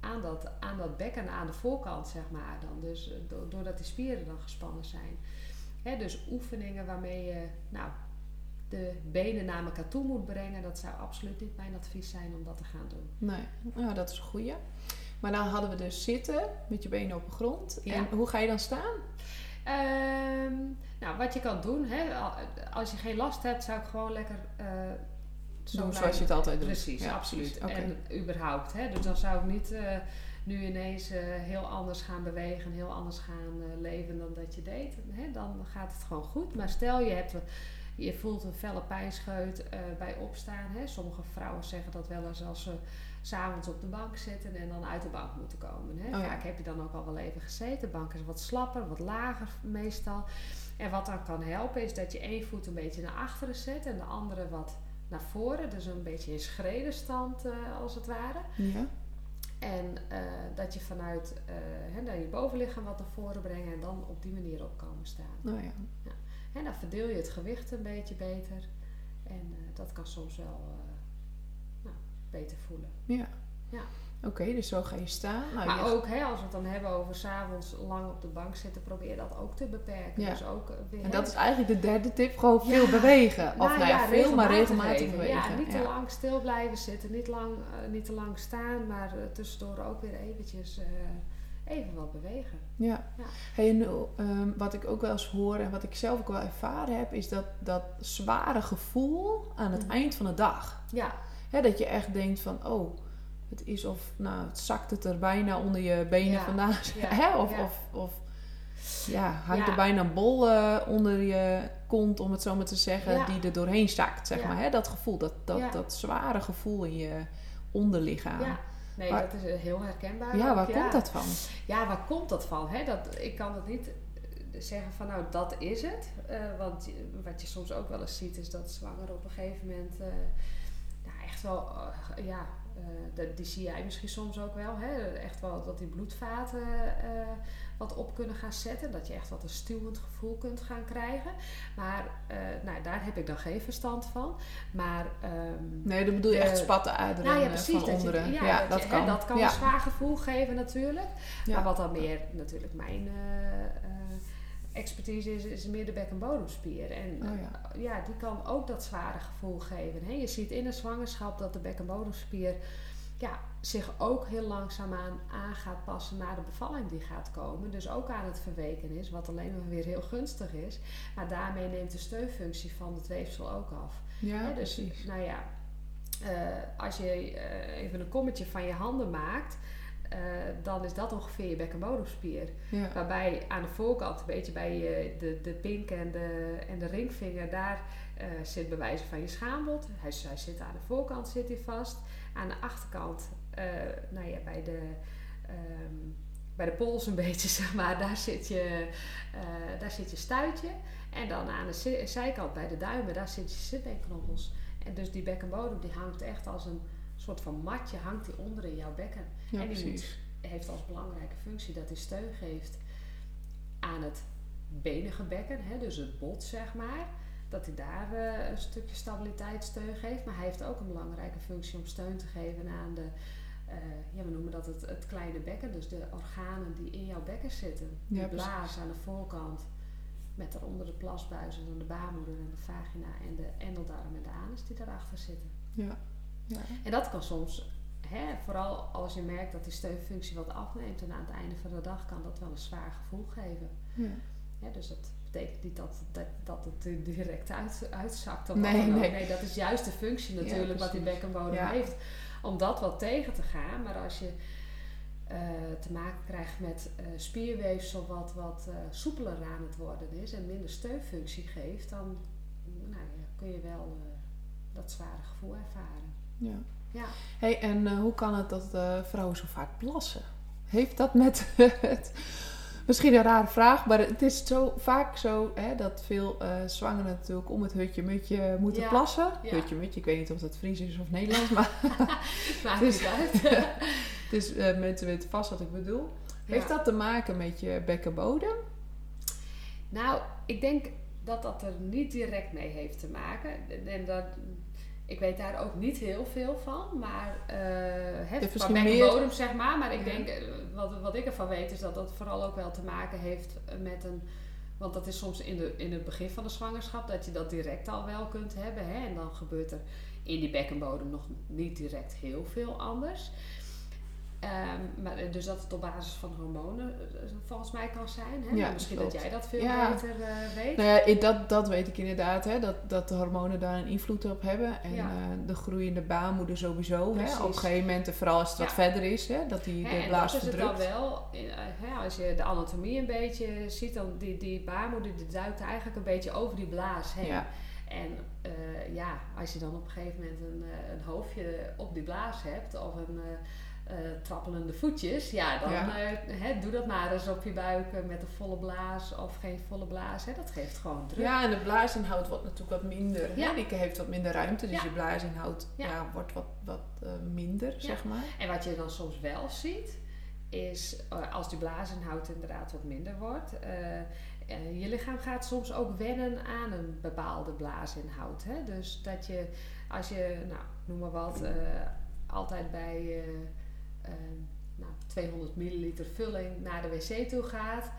aan, dat, aan dat bekken, aan de voorkant, zeg maar. Dan. Dus do- doordat die spieren dan gespannen zijn. Dus oefeningen waarmee je nou, de benen naar elkaar toe moet brengen, dat zou absoluut niet mijn advies zijn om dat te gaan doen. Nee, nou dat is een goeie. Maar dan hadden we dus zitten met je benen op de grond. Ja. En hoe ga je dan staan? Ehm, nou, wat je kan doen, hè, al- als je geen last hebt, zou ik gewoon lekker eh, zo Doen zoals je het altijd doet. Precies, Ja, absoluut. En überhaupt. Hè, dus dan zou ik niet eh, nu ineens eh, heel anders gaan bewegen, heel anders gaan eh, leven dan dat je deed. Hè, dan gaat het gewoon goed. Maar stel je hebt... Je voelt een felle pijnscheut eh, bij opstaan. Hè. Sommige vrouwen zeggen dat wel eens als ze s'avonds op de bank zitten en dan uit de bank moeten komen. Hè. Oh ja. Vaak heb je dan ook al wel even gezeten. De bank is wat slapper, wat lager meestal. En wat dan kan helpen is dat je één voet een beetje naar achteren zet en de andere wat naar voren. Dus een beetje in schredenstand als het ware. Ja. En eh, dat je vanuit naar je bovenlichaam wat naar voren brengen en dan op die manier op komen staan. Nou ja. En dan verdeel je het gewicht een beetje beter. En eh, dat kan soms wel nou, beter voelen. Ja. Ja. Oké, dus zo ga je staan. Nou, maar je- ook hè, als we het dan hebben over s'avonds lang op de bank zitten, probeer dat ook te beperken. Ja. Dus ook, eh, weer, En hè, dat is eigenlijk de derde tip. Gewoon Ja. veel bewegen. Of Nou nou ja, veel, maar regelmatig even. bewegen. Ja, niet te lang stil blijven zitten, niet, lang, eh, niet te lang staan, maar eh, tussendoor ook weer eventjes even wat bewegen. Ja. Ja. Hey, en, ehm, wat ik ook wel eens hoor en wat ik zelf ook wel ervaren heb, is dat, dat zware gevoel aan het Mhm. eind van de dag. Ja, dat je echt denkt van, oh, het is of, nou, het zakt het er bijna onder je benen Ja. vandaan. Ja. Of, Ja. of, of ja, hangt er bijna een bol eh, onder je kont, om het zo maar te zeggen, die er doorheen zakt, zeg maar. Hè? Dat gevoel, dat, dat, dat zware gevoel in je onderlichaam. ja. Nee, Waar- dat is eh, heel herkenbaar. Ja, ook, waar komt dat van? Ja, waar komt dat van? Hè? Dat, ik kan het niet eh, zeggen van nou dat is het. Want wat je soms ook wel eens ziet is dat zwangeren op een gegeven moment ja, echt wel, ja, eh, die zie jij misschien soms ook wel. Hè? Echt wel dat die bloedvaten eh, wat op kunnen gaan zetten. Dat je echt wat een stuwend gevoel kunt gaan krijgen. Maar eh, nou, daar heb ik dan geen verstand van. Maar ehm, Nee, dan bedoel je echt spatten aderen nou ja, precies. van je, onderen. ja, dat, je- hè, kan. dat kan ja. een zwaar gevoel geven natuurlijk. Ja. Maar wat dan meer natuurlijk mijn expertise is, is meer de bek- en bodemspier. En Oh ja. ja, die kan ook dat zware gevoel geven. Hè? Je ziet in een zwangerschap dat de bek- en bodemspier ja, zich ook heel langzaamaan aan gaat passen naar de bevalling die gaat komen. Dus ook aan het verweken is, wat alleen maar weer heel gunstig is. Maar daarmee neemt de steunfunctie van het weefsel ook af. Ja, Hè, dus, precies. nou ja, eh, als je eh, even een kommetje van je handen maakt, eh, dan is dat ongeveer je bek- en bodemspier. Ja. Waarbij aan de voorkant, een beetje bij je, de, de pink en de, en de ringvinger, daar eh, zit bewijzen van je schaambod. Hij, hij zit aan de voorkant zit hij vast. Aan de achterkant, eh, nou ja, bij de, ehm, bij de pols een beetje, zeg maar, daar zit je, eh, daar zit je stuitje. En dan aan de zi- zijkant bij de duimen, daar zit je zitbeenknobbels. En dus die bekkenbodem die hangt echt als een soort van matje, hangt die onder in jouw bekken. ja, en die moet heeft als belangrijke functie dat hij steun geeft aan het benige bekken, hè, dus het bot zeg maar. Dat hij daar eh, een stukje stabiliteit steun geeft. Maar hij heeft ook een belangrijke functie om steun te geven aan de, eh, ja, we noemen dat het, het kleine bekken. Dus de organen die in jouw bekken zitten. Ja, precies. blaas aan de voorkant. Met daaronder de plasbuis en de baarmoeder en de vagina en de endeldarm en de anus die daarachter zitten. Ja. Ja. En dat kan soms, hè, vooral als je merkt dat die steunfunctie wat afneemt en aan het einde van de dag kan dat wel een zwaar gevoel geven. Ja. Dus dat betekent niet dat, dat, dat het direct uit, uitzakt. Of Nee, nee. nee, dat is juist de functie Ja, natuurlijk wat die bekkenbodem heeft. Om dat wat tegen te gaan. Maar als je eh, te maken krijgt met eh, spierweefsel wat, wat eh, soepeler aan het worden is en minder steunfunctie geeft, dan nou, ja, kun je wel dat zware gevoel ervaren. Ja. Ja. Hey, en eh, hoe kan het dat eh, vrouwen zo vaak plassen? Heeft dat met het... Misschien een rare vraag, maar het is zo vaak zo hè, dat veel eh zwangeren natuurlijk om het hutje-mutje moeten Ja, plassen. ja. Hutje-mutje, ik weet niet of dat Fries is of Nederlands, maar Maakt Dus- niet uit. dus, mensen weten vast wat ik bedoel. Heeft dat te maken met je bekkenbodem? Nou, ik denk dat dat er niet direct mee heeft te maken. En dat, ik weet daar ook niet heel veel van. Maar eh het misschien bekkenbodem, zeg maar. Maar ik denk, eh, wat, wat ik ervan weet, is dat dat vooral ook wel te maken heeft met een... Want dat is soms in, de, in het begin van de zwangerschap dat je dat direct al wel kunt hebben. Hè? En dan gebeurt er in die bekkenbodem nog niet direct heel veel anders. Ehm, maar, eh, dus dat het op basis van hormonen eh, volgens mij kan zijn. Hè? Ja, Maar misschien klopt. dat jij dat veel Ja. beter eh, weet. Nou ja, dat, dat weet ik inderdaad, hè, dat, dat de hormonen daar een invloed op hebben. En eh, de groeiende baarmoeder sowieso. Hè, op een gegeven moment, en vooral als het wat verder is, hè, dat die de blaas dat is het dan verdrukt. wel, eh, hè, als je de anatomie een beetje ziet, dan die, die baarmoeder die duikt eigenlijk een beetje over die blaas heen. Ja. En eh, ja, als je dan op een gegeven moment een, eh, een hoofdje op die blaas hebt of een eh, trappelende voetjes, ja, dan Ja. eh, doe dat maar eens op je buik eh, met een volle blaas of geen volle blaas. Dat geeft gewoon druk. Ja, en de blaasinhoud wordt natuurlijk wat minder. Ja. Die heeft wat minder ruimte, dus Ja. je blaasinhoud ja. Wordt wat, wat minder, zeg maar. En wat je dan soms wel ziet, is als die blaasinhoud inderdaad wat minder wordt. je lichaam gaat soms ook wennen aan een bepaalde blaasinhoud. Hè? Dus dat je, als je, nou, noem maar wat, altijd bij nou, 200 milliliter vulling naar de wc toe gaat.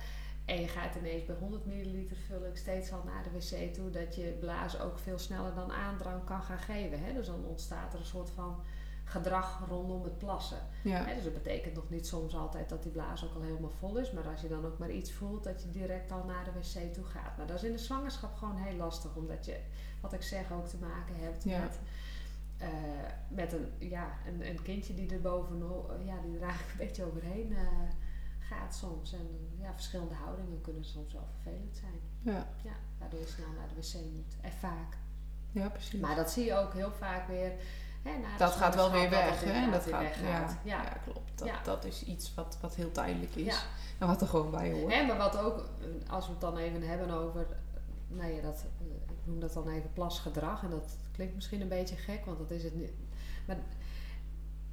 En je gaat ineens bij 100 milliliter vulling steeds al naar de wc toe. Dat je blaas ook veel sneller dan aandrang kan gaan geven. Hè? Dus dan ontstaat er een soort van gedrag rondom het plassen. Ja. Hè, dus dat betekent nog niet soms altijd dat die blaas ook al helemaal vol is. Maar als je dan ook maar iets voelt, dat je direct al naar de wc toe gaat. Maar dat is in de zwangerschap gewoon heel lastig. Omdat je, wat ik zeg, ook te maken hebt Ja. met, eh, met een, ja, een, een kindje die er bovenop, ja, die er eigenlijk een beetje overheen eh, gaat soms. En ja, verschillende houdingen kunnen soms wel vervelend zijn. Ja. Ja, waardoor je snel naar de wc moet. En vaak. ja, precies. Maar dat zie je ook heel vaak weer. Hè, na dat gaat wel weer weg, hè? Dat weer gaat, ja, ja. Ja. klopt. Dat, dat is iets wat, wat heel tijdelijk is. Ja. En wat er gewoon bij hoort. Hè, maar wat ook, eh, als we het dan even hebben over, eh, nou ja, dat, eh, ik noem dat dan even plasgedrag. En dat klinkt misschien een beetje gek, want dat is het niet. Maar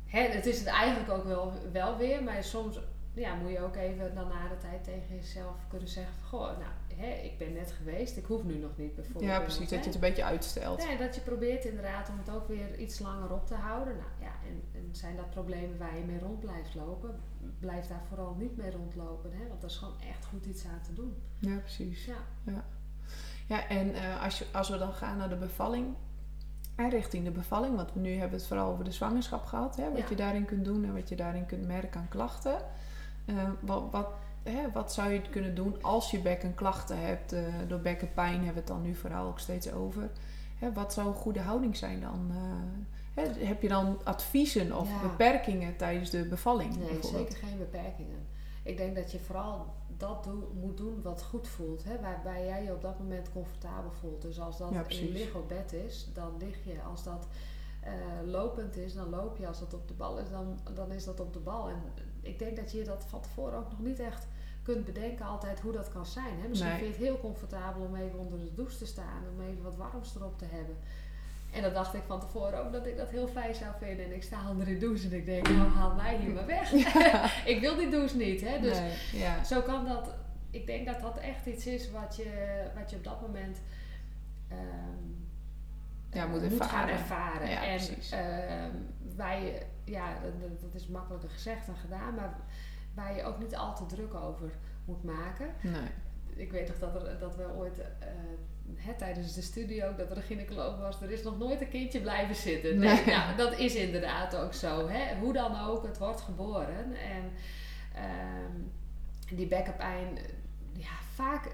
hè, het is het eigenlijk ook wel, wel weer, maar soms ja, moet je ook even dan na de tijd tegen jezelf kunnen zeggen: van, Goh, nou, hè, ik ben net geweest, ik hoef nu nog niet bijvoorbeeld. Ja, precies, dat je het een beetje uitstelt. Nee, dat je probeert inderdaad om het ook weer iets langer op te houden. Nou ja, en, en zijn dat problemen waar je mee rond blijft lopen, blijf daar vooral niet mee rondlopen, hè, want dat is gewoon echt goed iets aan te doen. Ja, precies. Ja, Ja, ja en eh, als, je, als we dan gaan naar de bevalling, en richting de bevalling, want we nu hebben het vooral over de zwangerschap gehad, hè, wat Ja. je daarin kunt doen en wat je daarin kunt merken aan klachten. Eh, wat, wat, hè, wat zou je kunnen doen als je bekkenklachten hebt? eh, door bekkenpijn hebben we het dan nu vooral ook steeds over. Hè, wat zou een goede houding zijn dan? eh, hè, heb je dan adviezen of Ja. beperkingen tijdens de bevalling? nee, zeker geen beperkingen. Ik denk dat je vooral dat moet doen wat goed voelt, hè, waarbij jij je op dat moment comfortabel voelt. Dus als dat Ja, in lig op bed is, dan lig je. Als dat eh, lopend is, dan loop je. Als dat op de bal is, dan, dan is dat op de bal. En ik denk dat je dat van tevoren ook nog niet echt kunt bedenken altijd hoe dat kan zijn. Hè? Misschien Nee. vind je het heel comfortabel om even onder de douche te staan, om even wat warms erop te hebben. En dan dacht ik van tevoren ook dat ik dat heel fijn zou vinden. En ik sta onder de douche en ik denk, nou haal mij hier maar weg. ik wil die douche niet. Hè? Dus Nee, ja. zo kan dat. Ik denk dat dat echt iets is wat je, wat je op dat moment ehm, Ja, moet eh, gaan ervaren. ervaren. Ja, en ehm, je, ja, dat- dat, dat is makkelijker gezegd dan gedaan, maar waar je ook niet al te druk over moet maken. Nee. Ik weet nog dat, er, dat we ooit eh, hè, tijdens de studie ook, dat er een gynaecoloog was, er is nog nooit een kindje blijven zitten. Nee, Nee. nou, dat is inderdaad ook zo. Hè? Hoe dan ook, het wordt geboren. En ehm, die bekkenpijn, ja, vaak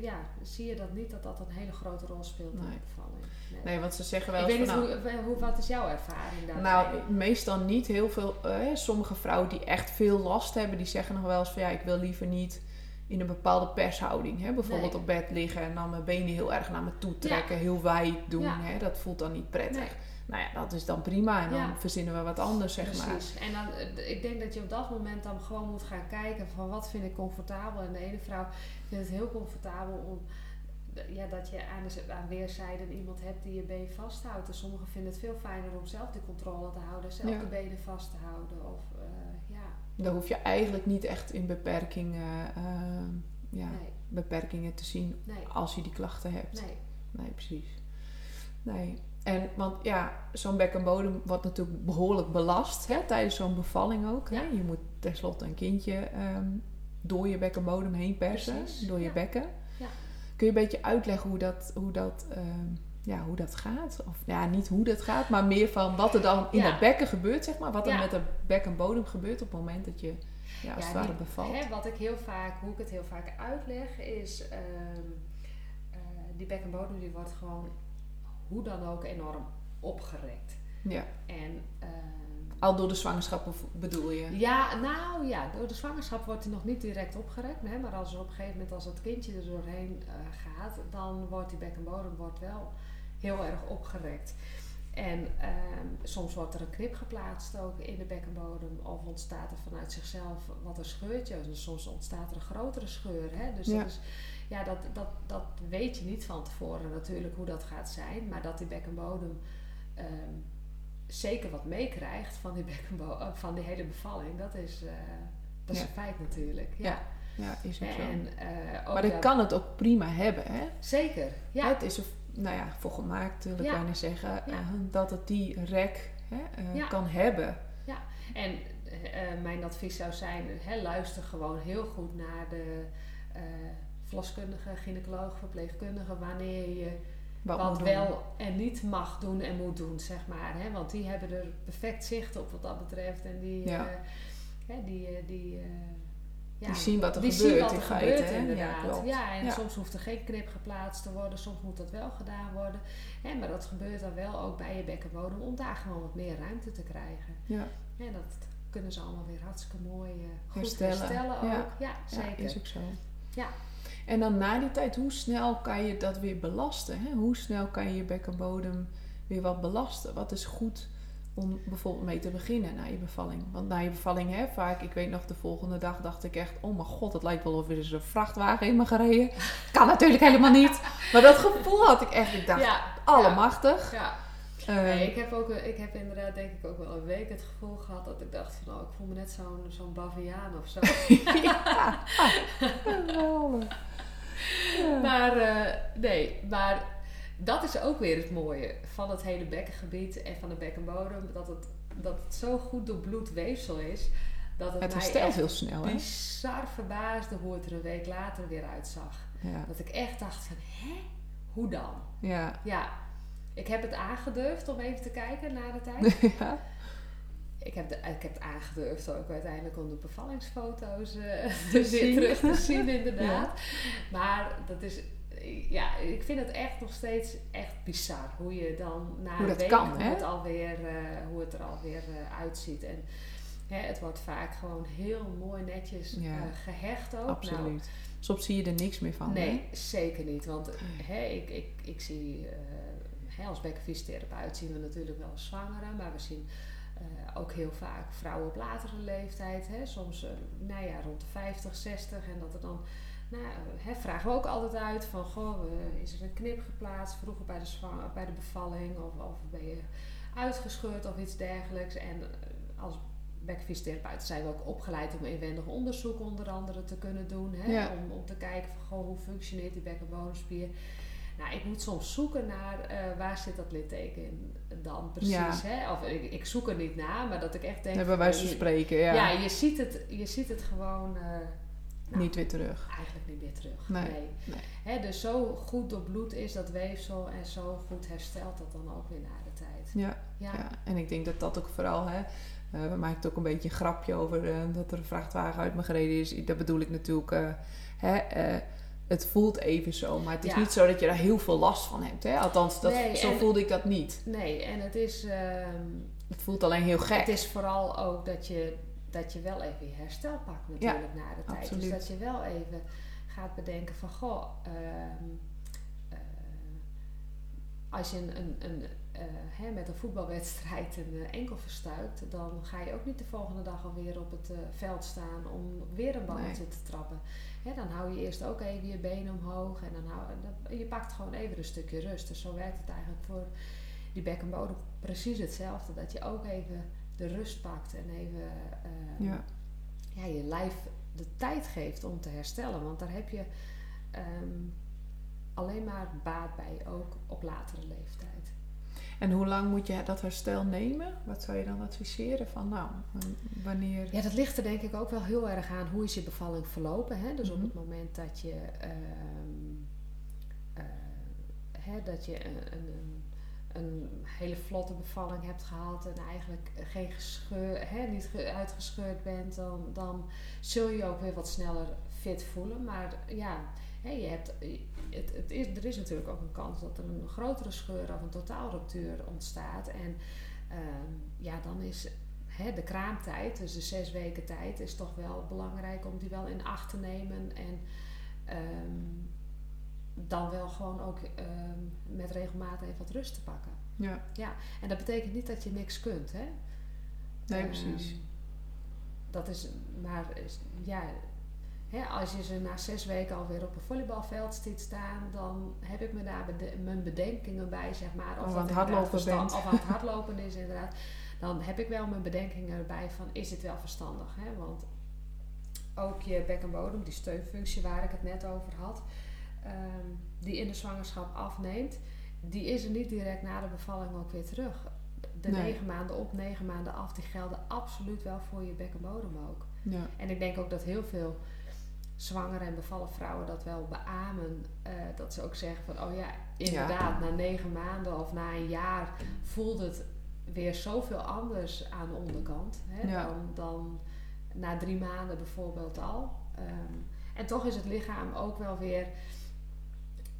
ja, zie je dat niet dat dat een hele grote rol speelt in Nee. de bevalling. Nee. nee, want ze zeggen wel Ik weet niet, nou, hoe, hoe, wat is jouw ervaring daarbij? Nou, meestal niet. Heel veel, eh, sommige vrouwen die echt veel last hebben, die zeggen nog wel eens van ja, ik wil liever niet in een bepaalde pershouding. Hè? Bijvoorbeeld Nee. op bed liggen en dan mijn benen heel erg naar me toe trekken, heel wijd doen. Ja. Hè? Dat voelt dan niet prettig. Nee. Nou ja, dat is dan prima en dan Ja. verzinnen we wat anders, zeg maar. Precies. En dan, eh, ik denk dat je op dat moment dan gewoon moet gaan kijken van wat vind ik comfortabel. En de ene vrouw vindt het heel comfortabel om ja, dat je aan, de, aan weerszijden iemand hebt die je been vasthoudt. En sommigen vinden het veel fijner om zelf de controle te houden, zelf Ja. de benen vast te houden. Of eh, Daar hoef je eigenlijk niet echt in beperkingen, eh, ja, nee, beperkingen te zien nee, als je die klachten hebt. nee. Nee, precies. Nee. En want ja, zo'n bekkenbodem wordt natuurlijk behoorlijk belast hè, tijdens zo'n bevalling ook. Hè? Ja. Je moet tenslotte een kindje ehm, door je bekkenbodem heen persen, Precies, door je ja. bekken. Ja. Kun je een beetje uitleggen hoe dat, hoe dat, ehm, ja, hoe dat gaat? Of ja, niet hoe dat gaat, maar meer van wat er dan in Ja. het bekken gebeurt, zeg maar. Wat er Ja. met de bekkenbodem gebeurt op het moment dat je ja, als Ja, het ware die- bevalt. Hè, wat ik heel vaak, hoe ik het heel vaak uitleg, is ehm, eh, die bekkenbodem die wordt gewoon hoe dan ook enorm opgerekt. Ja. En ehm, Al door de zwangerschap bedoel je? Ja, nou ja, door de zwangerschap wordt hij nog niet direct opgerekt. Hè, maar als er op een gegeven moment als het kindje er doorheen eh, gaat, dan wordt die bekkenbodem wordt wel heel erg opgerekt. En ehm, soms wordt er een knip geplaatst ook in de bekkenbodem. Of ontstaat er vanuit zichzelf wat een scheurtje. Dus soms ontstaat er een grotere scheur. Hè? Dus Ja. dat, is, ja, dat, dat, dat weet je niet van tevoren natuurlijk hoe dat gaat zijn. Maar dat die bekkenbodem ehm, zeker wat meekrijgt van die, eh, van die hele bevalling, dat is, eh, dat is Ja. een feit natuurlijk. Ja. Ja, Ja, is ook zo. En, eh, ook Maar ik daar- kan het ook prima hebben, hè? Zeker, ja. Het is er, nou ja, voor gemaakt, wil ik Ja. bijna zeggen, Ja. eh, dat het die rek hè, eh, Ja. kan hebben. En eh, mijn advies zou zijn, hè, luister gewoon heel goed naar de verloskundige, gynaecoloog, verpleegkundige, wanneer je Wat, doen. wel en niet mag doen en moet doen, zeg maar. Hè? Want die hebben er perfect zicht op wat dat betreft. En die, Ja. die, die, ja, Die zien wat er die gebeurt zien wat er gebeurt inderdaad. Ja, klopt. Ja, en Ja. soms hoeft er geen knip geplaatst te worden, soms moet dat wel gedaan worden. Hè, maar dat gebeurt dan wel ook bij je bekkenbodem om daar gewoon wat meer ruimte te krijgen. Ja, En dat kunnen ze allemaal weer hartstikke mooi eh, goed Herstellen. herstellen, ook. Ja, zeker. is ook zo. Ja. En dan na die tijd, hoe snel kan je dat weer belasten? Hè? Hoe snel kan je je bekkenbodem weer wat belasten? Wat is goed om bijvoorbeeld mee te beginnen na je bevalling? Want na je bevalling, hè, vaak, ik weet nog, de volgende dag dacht ik echt... Oh mijn god, het lijkt wel of er is een vrachtwagen in me gereden. Kan natuurlijk helemaal niet. Maar dat gevoel had ik echt. Ik dacht, ja, allemachtig. ja. Eh, Nee, ik heb, ook, ik heb inderdaad denk ik ook wel een week het gevoel gehad dat ik dacht van oh, ik voel me net zo'n zo'n baviaan of zo. Ja. Maar eh, nee, maar dat is ook weer het mooie van het hele bekkengebied en van de bekkenbodem. Dat het, dat het zo goed doorbloed weefsel is. Dat het, Het herstelt heel snel, hè? bizar verbaasde hoe het er een week later weer uitzag. Ja. Dat ik echt dacht van, hè? Hoe dan? Ja. Ja, ik heb het aangedurfd om even te kijken na de tijd. ja. Ik heb, de, ik heb het aangedurfd ook uiteindelijk om de bevallingsfoto's eh, Te weer zien. terug te zien, inderdaad. Maar dat is, ja, ik vind het echt nog steeds echt bizar hoe je dan na Hoe een week kan, hoe, het alweer, eh, hoe het er alweer eh, uitziet. En hè, het wordt vaak gewoon heel mooi netjes Ja. eh, gehecht ook. Nou, Absoluut. Soms zie je er niks meer van. Nee, zeker niet. Want hè, ik, ik, ik zie, hè, als bekkenfysiotherapeut zien we natuurlijk wel zwangeren, maar we zien ook heel vaak vrouwen op latere leeftijd, hè, soms eh, nou ja, rond de 50, 60. En dat er dan, nou, eh, hè, vragen we ook altijd uit van, goh, eh, is er een knip geplaatst vroeger bij de, zwang, bij de bevalling of, of ben je uitgescheurd of iets dergelijks. En eh, als bekkenfysiotherapeuten zijn we ook opgeleid om inwendig onderzoek onder andere te kunnen doen. Hè? Ja. Om, om te kijken van goh, hoe functioneert die bekkenbodemspier. Nou, ik moet soms zoeken naar waar zit dat litteken dan precies. Ja. Hè? Of ik, ik zoek er niet naar, maar dat ik echt denk... Hebben wij je- spreken, ja. Ja, je, ziet het, je ziet het gewoon nou, Niet weer terug. eigenlijk niet meer terug. Nee, Nee. nee. Hè, dus zo goed doorbloed is dat weefsel en zo goed herstelt dat dan ook weer na de tijd. Ja, Ja, ja. en ik denk dat dat ook vooral, hè, eh, we maken ook een beetje een grapje over eh, dat er een vrachtwagen uit me gereden is. Dat bedoel ik natuurlijk, eh, hè, het voelt even zo, maar het is Ja. niet zo dat je daar heel veel last van hebt. Hè? Althans, dat, Nee, zo en- voelde ik dat niet. Nee, en het is, ehm, Het voelt alleen heel gek. het is vooral ook dat je, dat je wel even je herstel pakt natuurlijk na de tijd. absoluut. Dus dat je wel even gaat bedenken van, goh, ehm, eh, als je een, een, een, eh, hè, met een voetbalwedstrijd een eh, enkel verstuikt, dan ga je ook niet de volgende dag alweer op het veld staan om weer een balletje te trappen. Hè, dan hou je eerst ook even je benen omhoog en dan hou, je pakt gewoon even een stukje rust. Dus zo werkt het eigenlijk voor die bekkenbodem precies hetzelfde. Dat je ook even de rust pakt en even eh, Ja. ja, je lijf de tijd geeft om te herstellen. Want daar heb je ehm, alleen maar baat bij, ook op latere leeftijd. En hoe lang moet je dat herstel nemen? Wat zou je dan adviseren? Van nou, wanneer... Ja, dat ligt er denk ik ook wel heel erg aan hoe is je bevalling verlopen. Hè? Dus Mhm. op het moment dat je, ehm, eh, hè, dat je een, een, een, hele vlotte bevalling hebt gehad en eigenlijk geen gescheur, hè, niet ge- uitgescheurd bent, dan, dan zul je je ook weer wat sneller fit voelen. Maar ja, hè, je hebt, het, het is, er is natuurlijk ook een kans dat er een grotere scheur of een totaalruptuur ontstaat. En ehm, ja, dan is hè, de kraamtijd, dus de zes weken tijd, is toch wel belangrijk om die wel in acht te nemen. En ehm, dan wel gewoon ook ehm, met regelmaat even wat rust te pakken. Ja, En dat betekent niet dat je niks kunt, hè? nee, Ehm, precies. dat is, maar is- ja, hè, als je ze na zes weken alweer op een volleybalveld ziet staan, dan heb ik me daar bede- mijn bedenkingen bij, zeg maar. Of aan het hardlopen verstand-. Of aan het hardlopen is, inderdaad. Dan heb ik wel mijn bedenkingen erbij van, is dit wel verstandig? Hè? Want ook je bekkenbodem, die steunfunctie waar ik het net over had, ehm, die in de zwangerschap afneemt, die is er niet direct na de bevalling ook weer terug. De Nee. negen maanden op, negen maanden af, die gelden absoluut wel voor je bekkenbodem ook. Ja, En ik denk ook dat heel veel zwangere en bevallen vrouwen dat wel beamen. eh, dat ze ook zeggen van, oh ja, inderdaad, na negen maanden of na een jaar voelt het weer zoveel anders aan de onderkant. Hè, Ja. dan, dan na drie maanden bijvoorbeeld al. Ehm, en toch is het lichaam ook wel weer,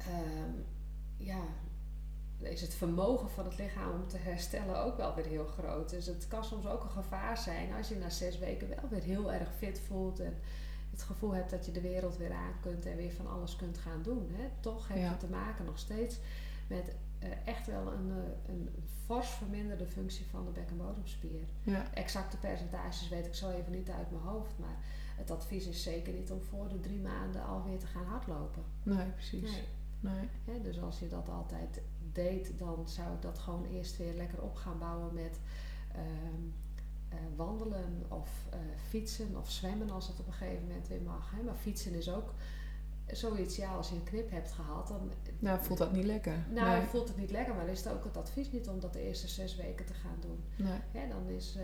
ehm, ja, is het vermogen van het lichaam om te herstellen ook wel weer heel groot. Dus het kan soms ook een gevaar zijn als je na zes weken wel weer heel erg fit voelt en het gevoel hebt dat je de wereld weer aan kunt en weer van alles kunt gaan doen. Hè? Toch heeft Ja. het te maken nog steeds met eh, echt wel een, eh, een fors verminderde functie van de bekkenbodemspier. ja, Exacte percentages weet ik zo even niet uit mijn hoofd, maar het advies is zeker niet om voor de drie maanden alweer te gaan hardlopen. nee, precies. Nee. Nee. Hè, dus als je dat altijd deed, dan zou ik dat gewoon eerst weer lekker op gaan bouwen met ehm, eh, wandelen of eh, fietsen of zwemmen als het op een gegeven moment weer mag. Hè. Maar fietsen is ook zoiets, ja, als je een knip hebt gehad, dan... Nou, voelt dat niet lekker. Nou, nee. voelt het niet lekker, maar is het ook het advies niet om dat de eerste zes weken te gaan doen. Nee. dan is uh,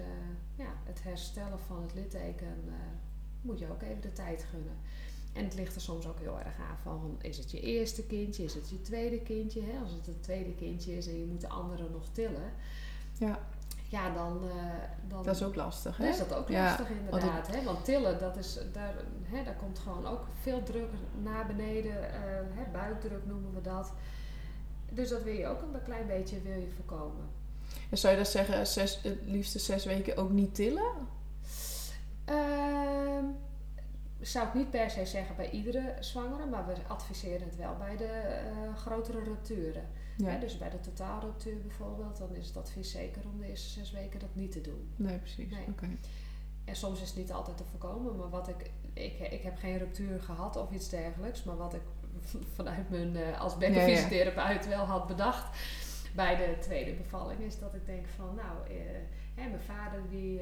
ja, het herstellen van het litteken, moet je ook even de tijd gunnen. En het ligt er soms ook heel erg aan van, is het je eerste kindje, is het je tweede kindje? Hè? Als het het tweede kindje is en je moet de andere nog tillen, ja, ja dan, uh, dan... Dat is ook lastig, hè? Dat is dat ook lastig, inderdaad. Want, hè? want tillen, dat is, daar, hè, daar komt gewoon ook veel druk naar beneden. hè, buikdruk noemen we dat. Dus dat wil je ook een klein beetje wil je voorkomen. En zou je dat zeggen, zes, het liefste zes weken ook niet tillen? Uh, zou ik niet per se zeggen bij iedere zwangere, maar we adviseren het wel bij de uh, grotere rupturen. Ja. Hè, dus bij de totaalruptuur bijvoorbeeld, dan is het advies zeker om de eerste zes weken dat niet te doen. Nee, precies. Nee. Okay. En soms is het niet altijd te voorkomen, maar wat ik, ik, ik heb geen ruptuur gehad of iets dergelijks, maar wat ik vanuit mijn uh, als bekkenfysiotherapeut ja, ja. wel had bedacht bij de tweede bevalling, is dat ik denk van nou, uh, hè, mijn vader die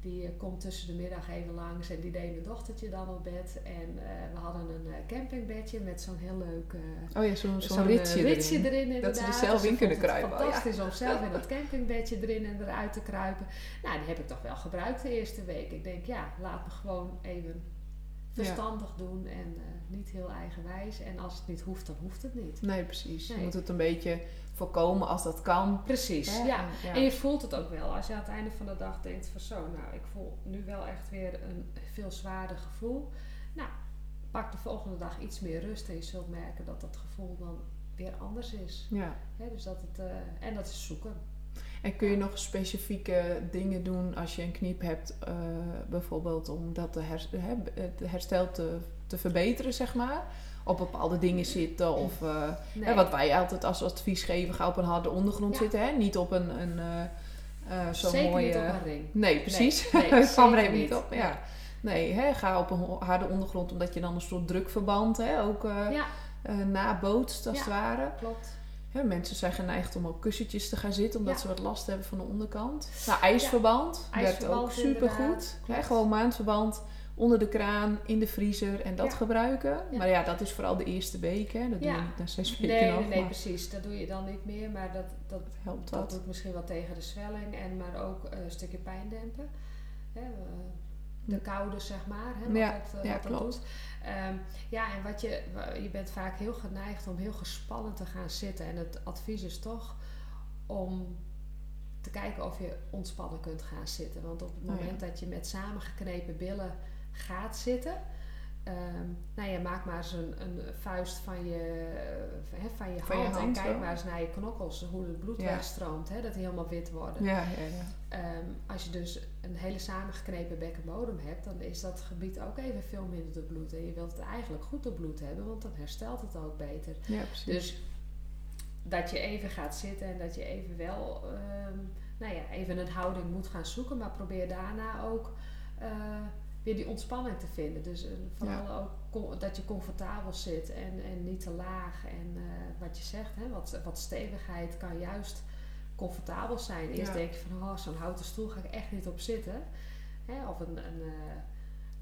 die uh, komt tussen de middag even langs en die deed mijn dochtertje dan op bed. En uh, we hadden een uh, campingbedje met zo'n heel leuk oh ja, zo'n zo ritsje, ritsje erin. erin dat ze er zelf dus in kunnen kruipen. Fantastisch oh, ja. om zelf in dat campingbedje erin en eruit te kruipen. Nou, die heb ik toch wel gebruikt de eerste week. Ik denk, ja, laat me gewoon even verstandig ja. doen en niet heel eigenwijs. En als het niet hoeft, dan hoeft het niet. Nee, precies. Nee. Je moet het een beetje voorkomen als dat kan. Precies, ja. Ja. ja. En je voelt het ook wel. Als je aan het einde van de dag denkt van zo, nou, ik voel nu wel echt weer een veel zwaarder gevoel. Nou, pak de volgende dag iets meer rust en je zult merken dat dat gevoel dan weer anders is. Ja. dus dat het, uh, en dat is zoeken. En kun je nog specifieke dingen doen als je een kniep hebt, uh, bijvoorbeeld om dat de her het herstel te, te verbeteren, zeg maar? Op bepaalde dingen zitten. Of uh, nee. hè, wat wij altijd als advies geven, ga op een harde ondergrond ja. zitten. Hè? Niet op een, een uh, uh, zo'n Zeker mooie... niet op een ring. Nee, precies. Nee, nee, kwam er even niet op. Ja. ja. Nee, hè, ga op een harde ondergrond omdat je dan een soort drukverband hè, ook ja. nabootst als het ware. klopt. Hè, mensen zijn geneigd om op kussentjes te gaan zitten omdat ze wat last hebben van de onderkant. Nou, ijsverband werkt ook super goed. Gewoon maandverband onder de kraan, in de vriezer en dat ja. gebruiken. Ja. Maar ja, dat is vooral de eerste week. Hè? Dat ja. doe je niet na zes weken nee, nog. Nee, nee, precies. Dat doe je dan niet meer. Maar dat, dat, helpt dat. doet misschien wel tegen de zwelling. En maar ook uh, een stukje pijn dempen. Hè? Uh, de koude, zeg maar. Hè? Wat ja, dat, uh, wat klopt. Dat doet. Um, ja, en wat je, je bent vaak heel geneigd om heel gespannen te gaan zitten. En het advies is toch om te kijken of je ontspannen kunt gaan zitten. Want op het moment oh ja. dat je met samengeknepen billen gaat zitten. Um, nou ja, maak maar eens een, een vuist van je, uh, he, van je van hand, je hand en kijk zo. maar eens naar je knokkels, hoe het bloed Ja. wegstroomt, hè, dat die helemaal wit worden. Ja. Ehm, als je dus een hele samengeknepen bekkenbodem hebt, dan is dat gebied ook even veel minder doorbloed. En je wilt het eigenlijk goed doorbloed hebben, want dan herstelt het ook beter. Dus dat je even gaat zitten en dat je even wel, ehm, nou ja, even een houding moet gaan zoeken, maar probeer daarna ook uh, weer die ontspanning te vinden. Dus uh, vooral Ja. ook dat je comfortabel zit en, en niet te laag. En uh, wat je zegt, hè, wat, wat stevigheid kan juist comfortabel zijn. Eerst Ja. denk je van, oh, zo'n houten stoel ga ik echt niet op zitten. Hè, of een, een eh,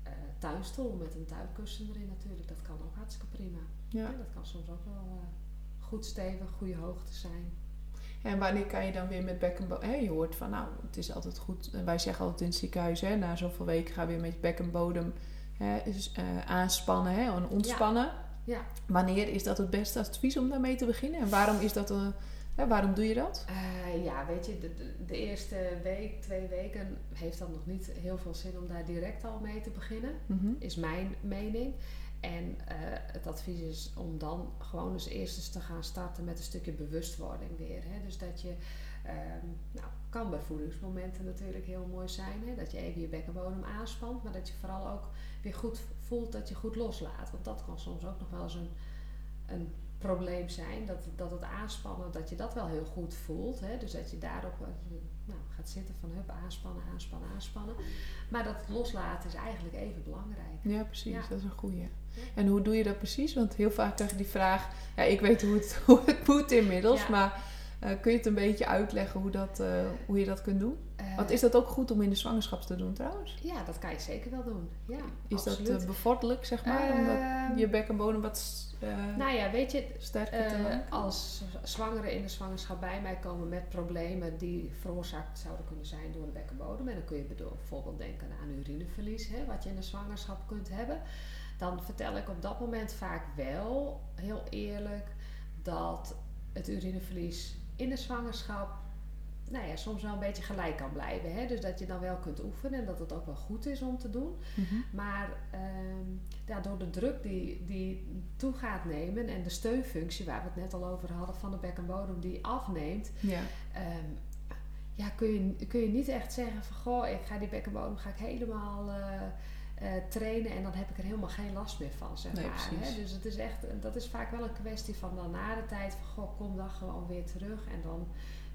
eh, tuinstoel met een tuinkussen erin natuurlijk. Dat kan ook hartstikke prima. Ja. Dat kan soms ook wel eh, goed stevig, goede hoogte zijn. En wanneer kan je dan weer met bekkenbodem... Je hoort van, nou, het is altijd goed. en Wij zeggen altijd in het ziekenhuis, hè, na zoveel weken ga je weer met je bekkenbodem hè, is, eh, aanspannen hè, en ontspannen. Ja. Wanneer is dat het beste advies om daarmee te beginnen? En waarom is dat... een hè, waarom doe je dat? Eh, ja, weet je, de, de, de eerste week, twee weken heeft dan nog niet heel veel zin om daar direct al mee te beginnen. Mhm. Is mijn mening. En eh, het advies is om dan gewoon eens eerst eens te gaan starten met een stukje bewustwording weer. Hè? Dus dat je, ehm, nou, kan bij voedingsmomenten natuurlijk heel mooi zijn. Hè? Dat je even je bekkenbodem aanspant, maar dat je vooral ook weer goed voelt dat je goed loslaat. Want dat kan soms ook nog wel eens een, een probleem zijn. Dat, dat het aanspannen, dat je dat wel heel goed voelt. Hè? Dus dat je daarop eh, nou, gaat gaat zitten van hup, aanspannen, aanspannen, aanspannen. Maar dat loslaten is eigenlijk even belangrijk. Ja, precies. Ja. Dat is een goeie. Ja. En hoe doe je dat precies? Want heel vaak krijg je die vraag... Ja, ik weet hoe het, hoe het moet inmiddels. Ja. Maar eh, kun je het een beetje uitleggen hoe, dat, eh, hoe je dat kunt doen? Eh, Want is dat ook goed om in de zwangerschap te doen trouwens? Ja, dat kan je zeker wel doen. Ja, Is dat absoluut. bevorderlijk, zeg maar? omdat Ehm, je bek en bodem wat Nou ja, weet je, sterker te maken? als zwangeren in de zwangerschap bij mij komen met problemen die veroorzaakt zouden kunnen zijn door de bekkenbodem. En dan kun je bijvoorbeeld denken aan urineverlies, hè, wat je in de zwangerschap kunt hebben. Dan vertel ik op dat moment vaak wel, heel eerlijk, dat het urineverlies in de zwangerschap nou ja, soms wel een beetje gelijk kan blijven. Hè? Dus dat je dan wel kunt oefenen en dat het ook wel goed is om te doen. Mhm. Maar ehm, ja, door de druk die, die toe gaat nemen en de steunfunctie waar we het net al over hadden van de bek en bodem die afneemt, Ja. ehm, ja, kun, je, kun je niet echt zeggen van goh, ik ga die bek en bodem ga ik helemaal eh, eh, trainen en dan heb ik er helemaal geen last meer van. Zeg Nee, maar, hè? Dus het is echt, dat is vaak wel een kwestie van dan na de tijd van goh, kom dan gewoon weer terug en dan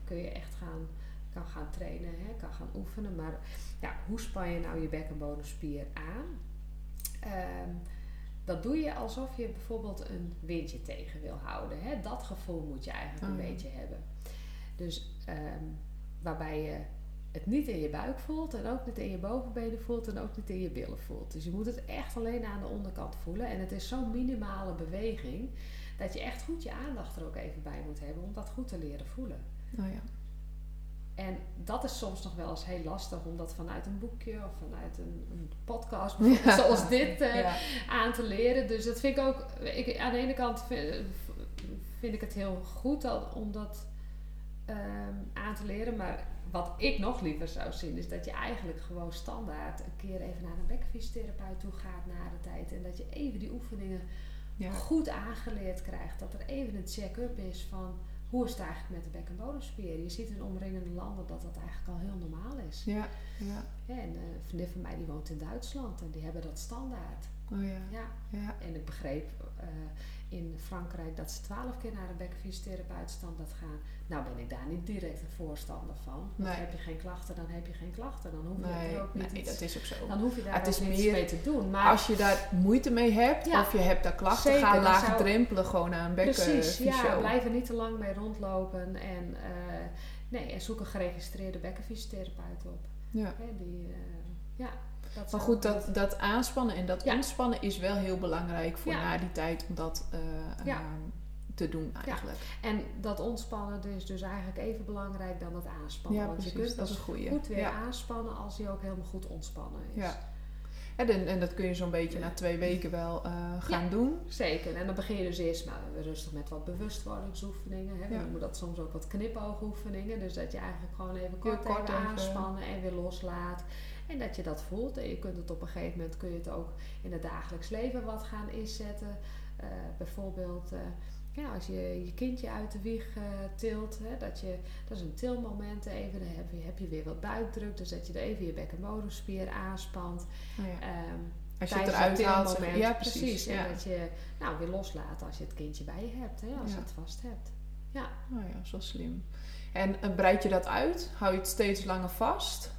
kun je echt gaan, kan gaan trainen, hè? kan gaan oefenen. Maar ja, hoe span je nou je bek en bodemspier aan? Ehm, dat doe je alsof je bijvoorbeeld een windje tegen wil houden. Hè? Dat gevoel moet je eigenlijk Oh, een ja. beetje hebben. Dus ehm, waarbij je het niet in je buik voelt en ook niet in je bovenbenen voelt en ook niet in je billen voelt. Dus je moet het echt alleen aan de onderkant voelen. En het is zo'n minimale beweging dat je echt goed je aandacht er ook even bij moet hebben om dat goed te leren voelen. Oh ja. En dat is soms nog wel eens heel lastig om dat vanuit een boekje of vanuit een, een podcast Ja. zoals dit eh, ja. aan te leren. Dus dat vind ik ook, ik, aan de ene kant vind, vind ik het heel goed dat, om dat ehm, aan te leren. Maar wat ik nog liever zou zien is dat je eigenlijk gewoon standaard een keer even naar een bekkenfysiotherapeut toe gaat na de tijd. En dat je even die oefeningen Ja. goed aangeleerd krijgt. Dat er even een check-up is van hoe is het eigenlijk met de bek- en bodemspier. Je ziet in omringende landen dat dat eigenlijk al heel normaal is. Ja. Ja. Ja, en eh, een vriendin van mij die woont in Duitsland en die hebben dat standaard. Oh ja. Ja. Ja. En ik begreep eh, in Frankrijk dat ze twaalf keer naar een bekkenfysiotherapeut standaard gaan. Nou ben ik daar niet direct een voorstander van. Want Nee. heb je geen klachten, dan heb je geen klachten. Dan hoef je Nee, er ook niet nee, iets, dat is ook zo. dan hoef je daar Het ook is niets meer mee te doen. Maar Als je daar moeite mee hebt, Ja. of je hebt daar klachten, Zeker, ga laagdrempelig gewoon naar een Precies, bekkenfysio. ja, blijf er niet te lang mee rondlopen en, eh, nee, en zoek een geregistreerde bekkenfysiotherapeut op. Ja. Hè, die, eh, ja, dat Maar goed, dat, dat aanspannen en dat ontspannen is wel heel belangrijk voor na die tijd om dat eh, ehm, te doen eigenlijk. En dat ontspannen is dus eigenlijk even belangrijk dan dat aanspannen. Ja, Want precies. je kunt dat is goeie. goed weer aanspannen als hij ook helemaal goed ontspannen is. Ja. En, en, dat kun je zo'n beetje na twee weken wel eh, gaan doen. Zeker. En dan begin je dus eerst maar rustig met wat bewustwordingsoefeningen. Hè. We Ja. noemen dat soms ook wat knipoogoefeningen. Dus dat je eigenlijk gewoon even kort, kort even even- aanspannen en weer loslaat. En dat je dat voelt. En je kunt het op een gegeven moment kun je het ook in het dagelijks leven wat gaan inzetten. Eh, bijvoorbeeld eh, ja, als je je kindje uit de wieg eh, tilt. Hè, dat, je, dat is een tilmoment even. Dan heb je, heb je weer wat buikdruk. Dus dat je er even je bek- en bodemspier aanspant. Oh ja. Ehm, Als je het eruit haalt. zeg-. Ja, precies. En Ja. dat je nou, weer loslaat als je het kindje bij je hebt, hè, als Ja. je het vast hebt. Ja, Oh ja, zo slim. En breid je dat uit? Hou je het steeds langer vast?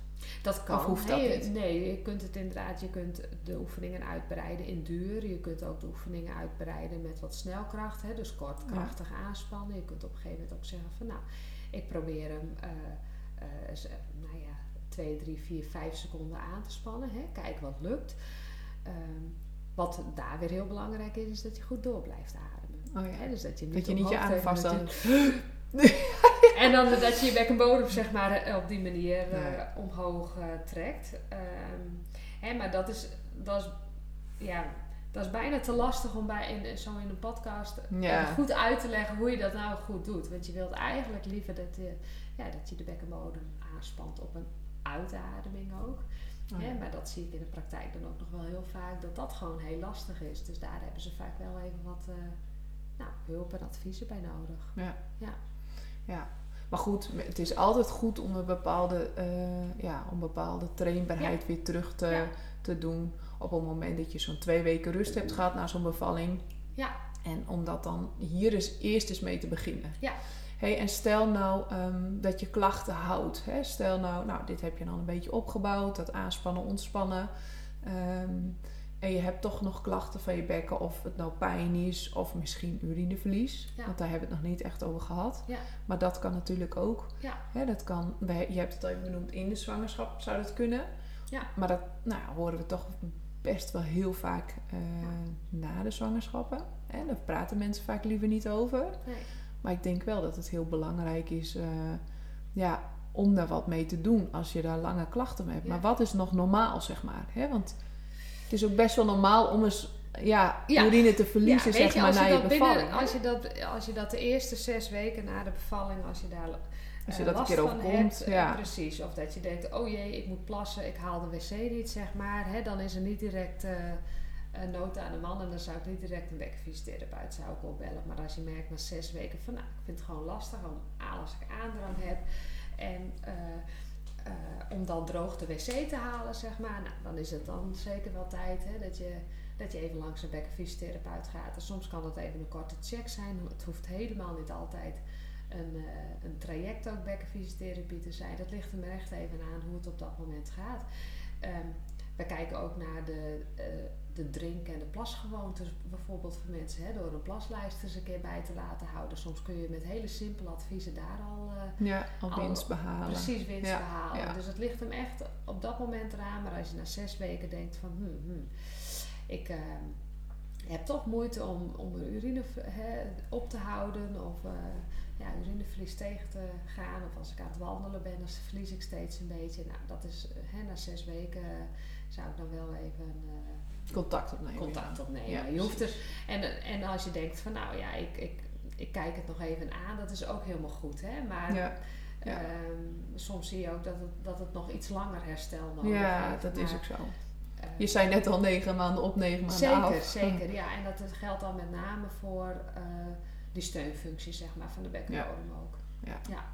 Dat kan. Of hoeft dat Nee, niet? Nee, je kunt het inderdaad, je kunt de oefeningen uitbreiden in duur. Je kunt ook de oefeningen uitbreiden met wat snelkracht, hè, dus kort, Ja. krachtig aanspannen. Je kunt op een gegeven moment ook zeggen van nou, ik probeer hem, eh, z- nou ja, 2, 3, 4, 5 seconden aan te spannen. Hè. Kijk wat lukt. Ehm, wat daar weer heel belangrijk is, is dat je goed door blijft ademen. Oh ja. Hè, dus dat je niet, Dat je niet je adem vast En dan dat je je bek en bodem zeg maar eh, op die manier eh, Ja. omhoog eh, trekt. Ehm, hè, maar dat is, dat is, ja, dat is bijna te lastig om bij in, zo in een podcast Ja. goed uit te leggen hoe je dat nou goed doet. Want je wilt eigenlijk liever dat je, ja, dat je de bek en bodem aanspant op een uitademing ook. Oh ja. Maar dat zie ik in de praktijk dan ook nog wel heel vaak, dat dat gewoon heel lastig is. Dus daar hebben ze vaak wel even wat nou, hulp en adviezen bij nodig. Ja. Ja. Ja. Maar goed, het is altijd goed om een bepaalde, eh, ja, om bepaalde trainbaarheid weer terug te, Ja. te doen. Op het moment dat je zo'n twee weken rust hebt gehad na zo'n bevalling. Ja. En om dat dan hier eens eerst eens mee te beginnen. Ja. hey, en stel nou ehm, dat je klachten houdt. Hè? Stel nou, nou, dit heb je dan een beetje opgebouwd, dat aanspannen, ontspannen. Ehm, en je hebt toch nog klachten van je bekken, of het nou pijn is, of misschien urineverlies. Ja. Want daar hebben we het nog niet echt over gehad. Ja. Maar dat kan natuurlijk ook. Ja. Hè, dat kan, je hebt het al even benoemd, in de zwangerschap zou dat kunnen. Ja. Maar dat nou, ja, horen we toch best wel heel vaak eh, na de zwangerschappen. Hè? Daar praten mensen vaak liever niet over. Nee. Maar ik denk wel dat het heel belangrijk is eh, ja, om daar wat mee te doen als je daar lange klachten mee hebt. Maar wat is nog normaal, zeg maar? Hè? Want het is ook best wel normaal om eens ja, Ja. urine te verliezen, Ja, zeg maar, als na je bevalling. binnen- als, je dat, als je dat de eerste zes weken na de bevalling, als je daar Als je eh, dat een last keer van overkomt, hebt, eh, ja. precies. Of dat je denkt, oh jee, ik moet plassen, ik haal de wc niet, zeg maar. Hè, dan is er niet direct eh, een nood aan de man. En dan zou ik niet direct een bekkenfysiotherapeut zou ik opbellen. Maar als je merkt na zes weken van, nou, ik vind het gewoon lastig om, A, als ik aandrang heb. En eh, eh, om dan droog de wc te halen, zeg maar. Nou, dan is het dan zeker wel tijd hè, dat je dat je even langs een bekkenfysiotherapeut gaat. En soms kan het even een korte check zijn. Het hoeft helemaal niet altijd een, eh, een traject ook bekkenfysiotherapie te zijn. Dat ligt er maar echt even aan hoe het op dat moment gaat. Ehm, we kijken ook naar de, eh, de drink- en de plasgewoontes bijvoorbeeld voor mensen. Hè, door een plaslijst eens een keer bij te laten houden. Soms kun je met hele simpele adviezen daar al eh, Ja, al winst behalen. precies winst Ja, behalen. ja. Dus het ligt hem echt op dat moment eraan. Maar als je na zes weken denkt van... Hmm, hmm, ik eh, heb toch moeite om, om mijn urine hè, op te houden. Of eh, ja, urineverlies tegen te gaan. Of als ik aan het wandelen ben, dan verlies ik steeds een beetje. Nou, dat is eh, hè, na zes weken zou ik dan wel even... Contact opnemen. contact opnemen. Ja, je hoeft er, en, en als je denkt van nou ja, ik, ik, ik kijk het nog even aan, dat is ook helemaal goed. Hè? Maar Ja, ja. ehm, soms zie je ook dat het, dat het nog iets langer herstel nodig Ja, heeft. dat is ook zo. eh, Je zei net al negen maanden op, negen maanden Zeker, af. zeker. Ja, en dat het geldt dan met name voor eh, die steunfunctie zeg maar, van de bekkenbodem ook. Ja.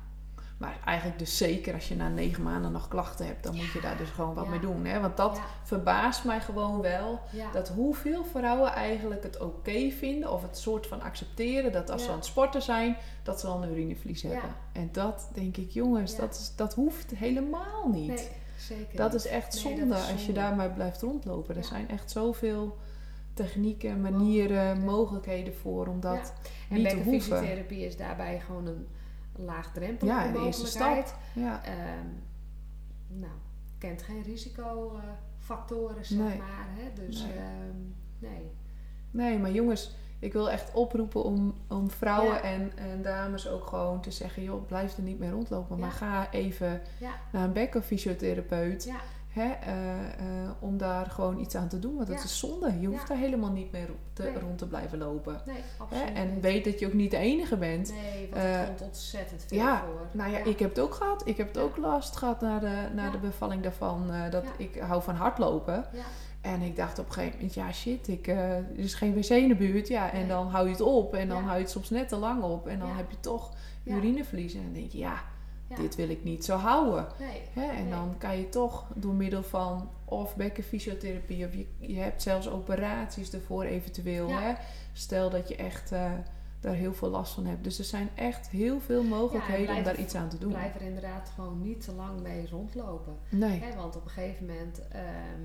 Maar eigenlijk dus zeker als je na negen maanden nog klachten hebt, dan moet je daar dus gewoon wat Ja. mee doen. Hè? Want dat Ja. verbaast mij gewoon wel. Ja. Dat hoeveel vrouwen eigenlijk het oké vinden of het soort van accepteren dat als ze aan het sporten zijn, dat ze dan een urineverlies Ja. hebben. En dat denk ik, jongens, dat, is, dat hoeft helemaal niet. nee, zeker dat niet. is echt Nee, zonde, als je daar maar blijft rondlopen. Er zijn echt zoveel technieken, manieren, Mogelijkheden. voor om dat. En niet te hoeven. bekkenfysiotherapie is daarbij gewoon een laagdrempelige Ja, de eerste mogelijkheid. Ja, Ehm, nou, kent geen risicofactoren, zeg Nee. maar. Hè? Dus Nee. ehm, nee. Nee, maar jongens, ik wil echt oproepen om, om vrouwen Ja. en, en dames ook gewoon te zeggen: joh, blijf er niet mee rondlopen. Maar ga even naar een bekkenfysiotherapeut. Ja. Hè, eh, eh, om daar gewoon iets aan te doen. Want dat is zonde. Je hoeft daar helemaal niet mee te, Nee. rond te blijven lopen. Nee, Hè? absoluut En weet dat je ook niet de enige bent. Nee, want eh, er komt ontzettend veel ja, voor. Nou ja, ik heb het ook gehad. Ik heb het ook last gehad na de, na de bevalling daarvan. dat ik hou van hardlopen. Ja. En ik dacht op een gegeven moment, ja shit, ik, er is geen wc in de buurt. Ja, en Nee. dan hou je het op. En dan Ja. hou je het soms net te lang op. En dan Ja. heb je toch urineverlies. En dan denk je, ja, Ja. dit wil ik niet zo houden. Nee. Hè? En Nee. dan kan je toch door middel van of bekkenfysiotherapie... of je, je hebt zelfs operaties ervoor eventueel. Ja. Hè? Stel dat je echt eh, daar heel veel last van hebt. Dus er zijn echt heel veel mogelijkheden om daar er- iets aan te doen. Blijf er inderdaad gewoon niet te lang mee rondlopen. Nee. Hè, want op een gegeven moment, ehm,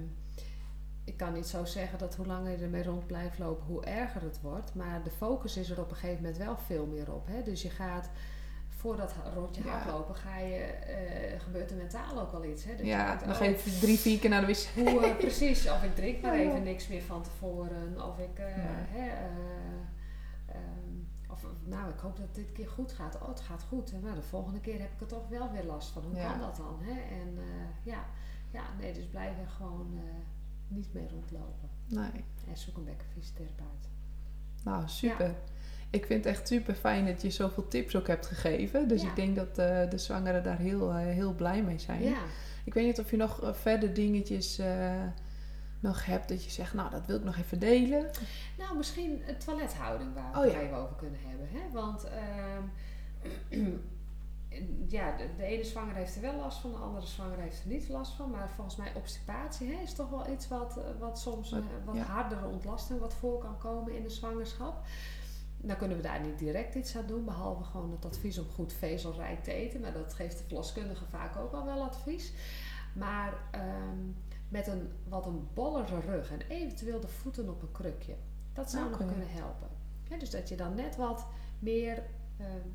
ik kan niet zo zeggen dat hoe langer je ermee rond blijft lopen, hoe erger het wordt. Maar de focus is er op een gegeven moment wel veel meer op. Hè? Dus je gaat, voor dat rondje Ja. hardlopen, ga je, eh, gebeurt er mentaal ook wel iets. Hè? Dat Ja, dan oh, ga je drie, vier keer naar de wc. hoe, eh, precies, of ik drink maar ja. even niks meer van tevoren. Of ik, hè, ehm, of nou, ik hoop dat het dit keer goed gaat. Oh, het gaat goed. hè, Maar de volgende keer heb ik er toch wel weer last van. Hoe Ja. kan dat dan? Hè? En ja, ja, nee, dus blijf er gewoon niet mee rondlopen. Nee. En zoek een bekkenfysiotherapeut. Nou, super. Ik vind het echt super fijn dat je zoveel tips ook hebt gegeven. Dus Ja. ik denk dat eh, de zwangeren daar heel, eh, heel blij mee zijn. Ja. Ik weet niet of je nog eh, verder dingetjes nog hebt dat je zegt, nou, dat wil ik nog even delen. Nou, misschien een toilethouding waar we Oh het ja. even over kunnen hebben. Hè? Want ehm, ja, de, de ene zwanger heeft er wel last van, de andere zwanger heeft er niet last van. Maar volgens mij obstipatie hè, is toch wel iets wat, wat soms Wat- hardere ontlasting wat voor kan komen in de zwangerschap. Dan kunnen we daar niet direct iets aan doen, behalve gewoon het advies om goed vezelrijk te eten. Maar dat geeft de verloskundige vaak ook al wel advies. Maar ehm, met een wat een bollere rug en eventueel de voeten op een krukje. Dat zou nog kunnen helpen. dus dat je dan net wat meer ehm,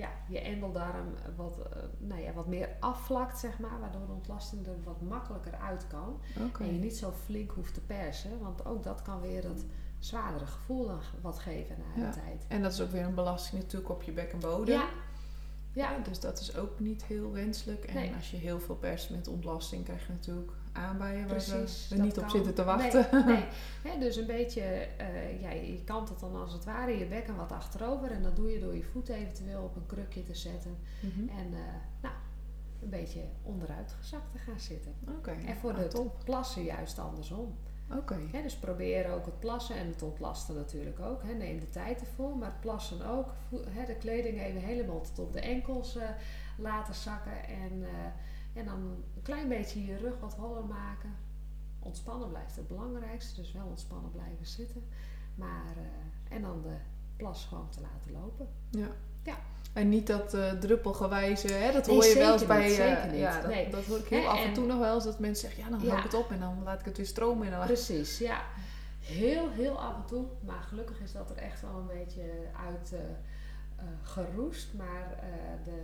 ja, je endeldarm wat, uh, nou ja, wat meer afvlakt, zeg maar, waardoor de ontlasting er wat makkelijker uit kan. En je niet zo flink hoeft te persen, want ook dat kan weer dat zwaardere gevoel dan wat geven na de tijd. En dat is ook weer een belasting natuurlijk op je bek en bodem. Ja. Ja. dus dat is ook niet heel wenselijk. En als je heel veel perst met ontlasting, krijg je natuurlijk aanbijen waar Precies, we niet op zitten te wachten. Nee, nee. dus een beetje, uh, ja, je kant het dan als het ware je bekken wat achterover. En dat doe je door je voet eventueel op een krukje te zetten. Mhm. En uh, nou, een beetje onderuit gezakt te gaan zitten. Oké. en voor de top. plassen juist andersom. Oké. dus probeer ook het plassen en het ontlasten natuurlijk ook. neem de tijd ervoor, maar het plassen ook. de kleding even helemaal tot op de enkels uh, laten zakken. En, en dan een klein beetje je rug wat holler maken. Ontspannen blijft het belangrijkste, dus wel ontspannen blijven zitten. Maar, uh, en dan de plas gewoon te laten lopen. Ja. ja. En niet dat uh, druppelgewijze, hè? dat hoor je wel eens bij. Uh, ja, dat, nee. dat hoor ik heel af en toe nog wel eens dat mensen zeggen: ja, dan hou ik het op en dan laat ik het weer stromen. En dan Precies, ja. Heel, heel af en toe. Maar gelukkig is dat er echt wel een beetje uit geroest. Maar de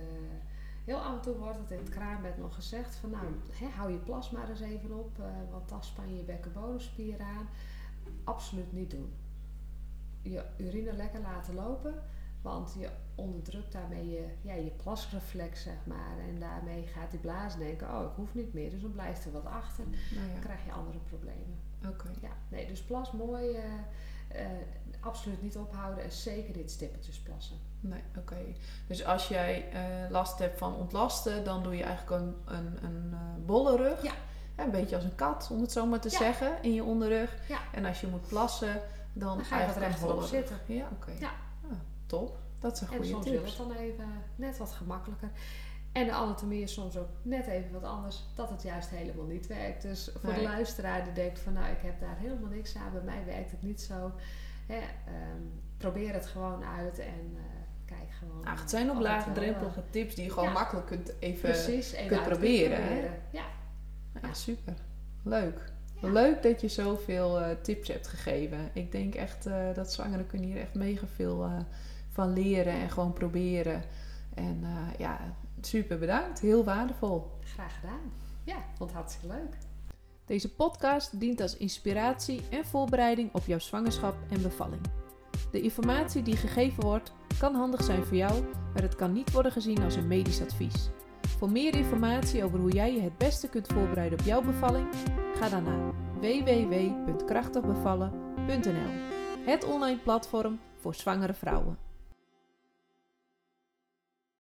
Heel af en toe wordt het in het kraambed nog gezegd van nou, hou je plas maar eens even op, uh, want dan span je bekkenbodemspier aan. Absoluut niet doen. Je urine lekker laten lopen, want je onderdrukt daarmee je, ja, je plasreflex, zeg maar. En daarmee gaat die blaas denken, oh, ik hoef niet meer, dus dan blijft er wat achter. Nou ja. Dan krijg je andere problemen. Oké. Ja, nee, dus plas mooi, uh, uh, absoluut niet ophouden en zeker dit stippeltjes plassen. Nee, oké. Dus als jij uh, last hebt van ontlasten, dan doe je eigenlijk een, een, een uh, bolle rug. Ja. Een beetje als een kat, om het zo maar te zeggen, in je onderrug. Ja. En als je moet plassen, dan, dan ga je wat rechtop zitten. Ja, oké. Ja. Top. Dat is een goede tip. En soms wil het dan even net wat gemakkelijker. En de anatomie is soms ook net even wat anders, dat het juist helemaal niet werkt. Dus voor de luisteraar die denkt van nou, ik heb daar helemaal niks aan, bij mij werkt het niet zo. Hè, um, probeer het gewoon uit en uh, kijk gewoon. Ach, het zijn op laagdrempelige tips die je gewoon makkelijk kunt even, precies, even kunt proberen. proberen. Ja. ja. super. Leuk. Leuk dat je zoveel uh, tips hebt gegeven. Ik denk echt uh, dat zwangeren kunnen hier echt mega veel van leren en gewoon proberen. En ja, super bedankt. Heel waardevol. Graag gedaan. Ja, vond het hartstikke leuk. Deze podcast dient als inspiratie en voorbereiding op jouw zwangerschap en bevalling. De informatie die gegeven wordt kan handig zijn voor jou, maar het kan niet worden gezien als een medisch advies. Voor meer informatie over hoe jij je het beste kunt voorbereiden op jouw bevalling, ga dan naar www.krachtigbevallen.nl, het online platform voor zwangere vrouwen.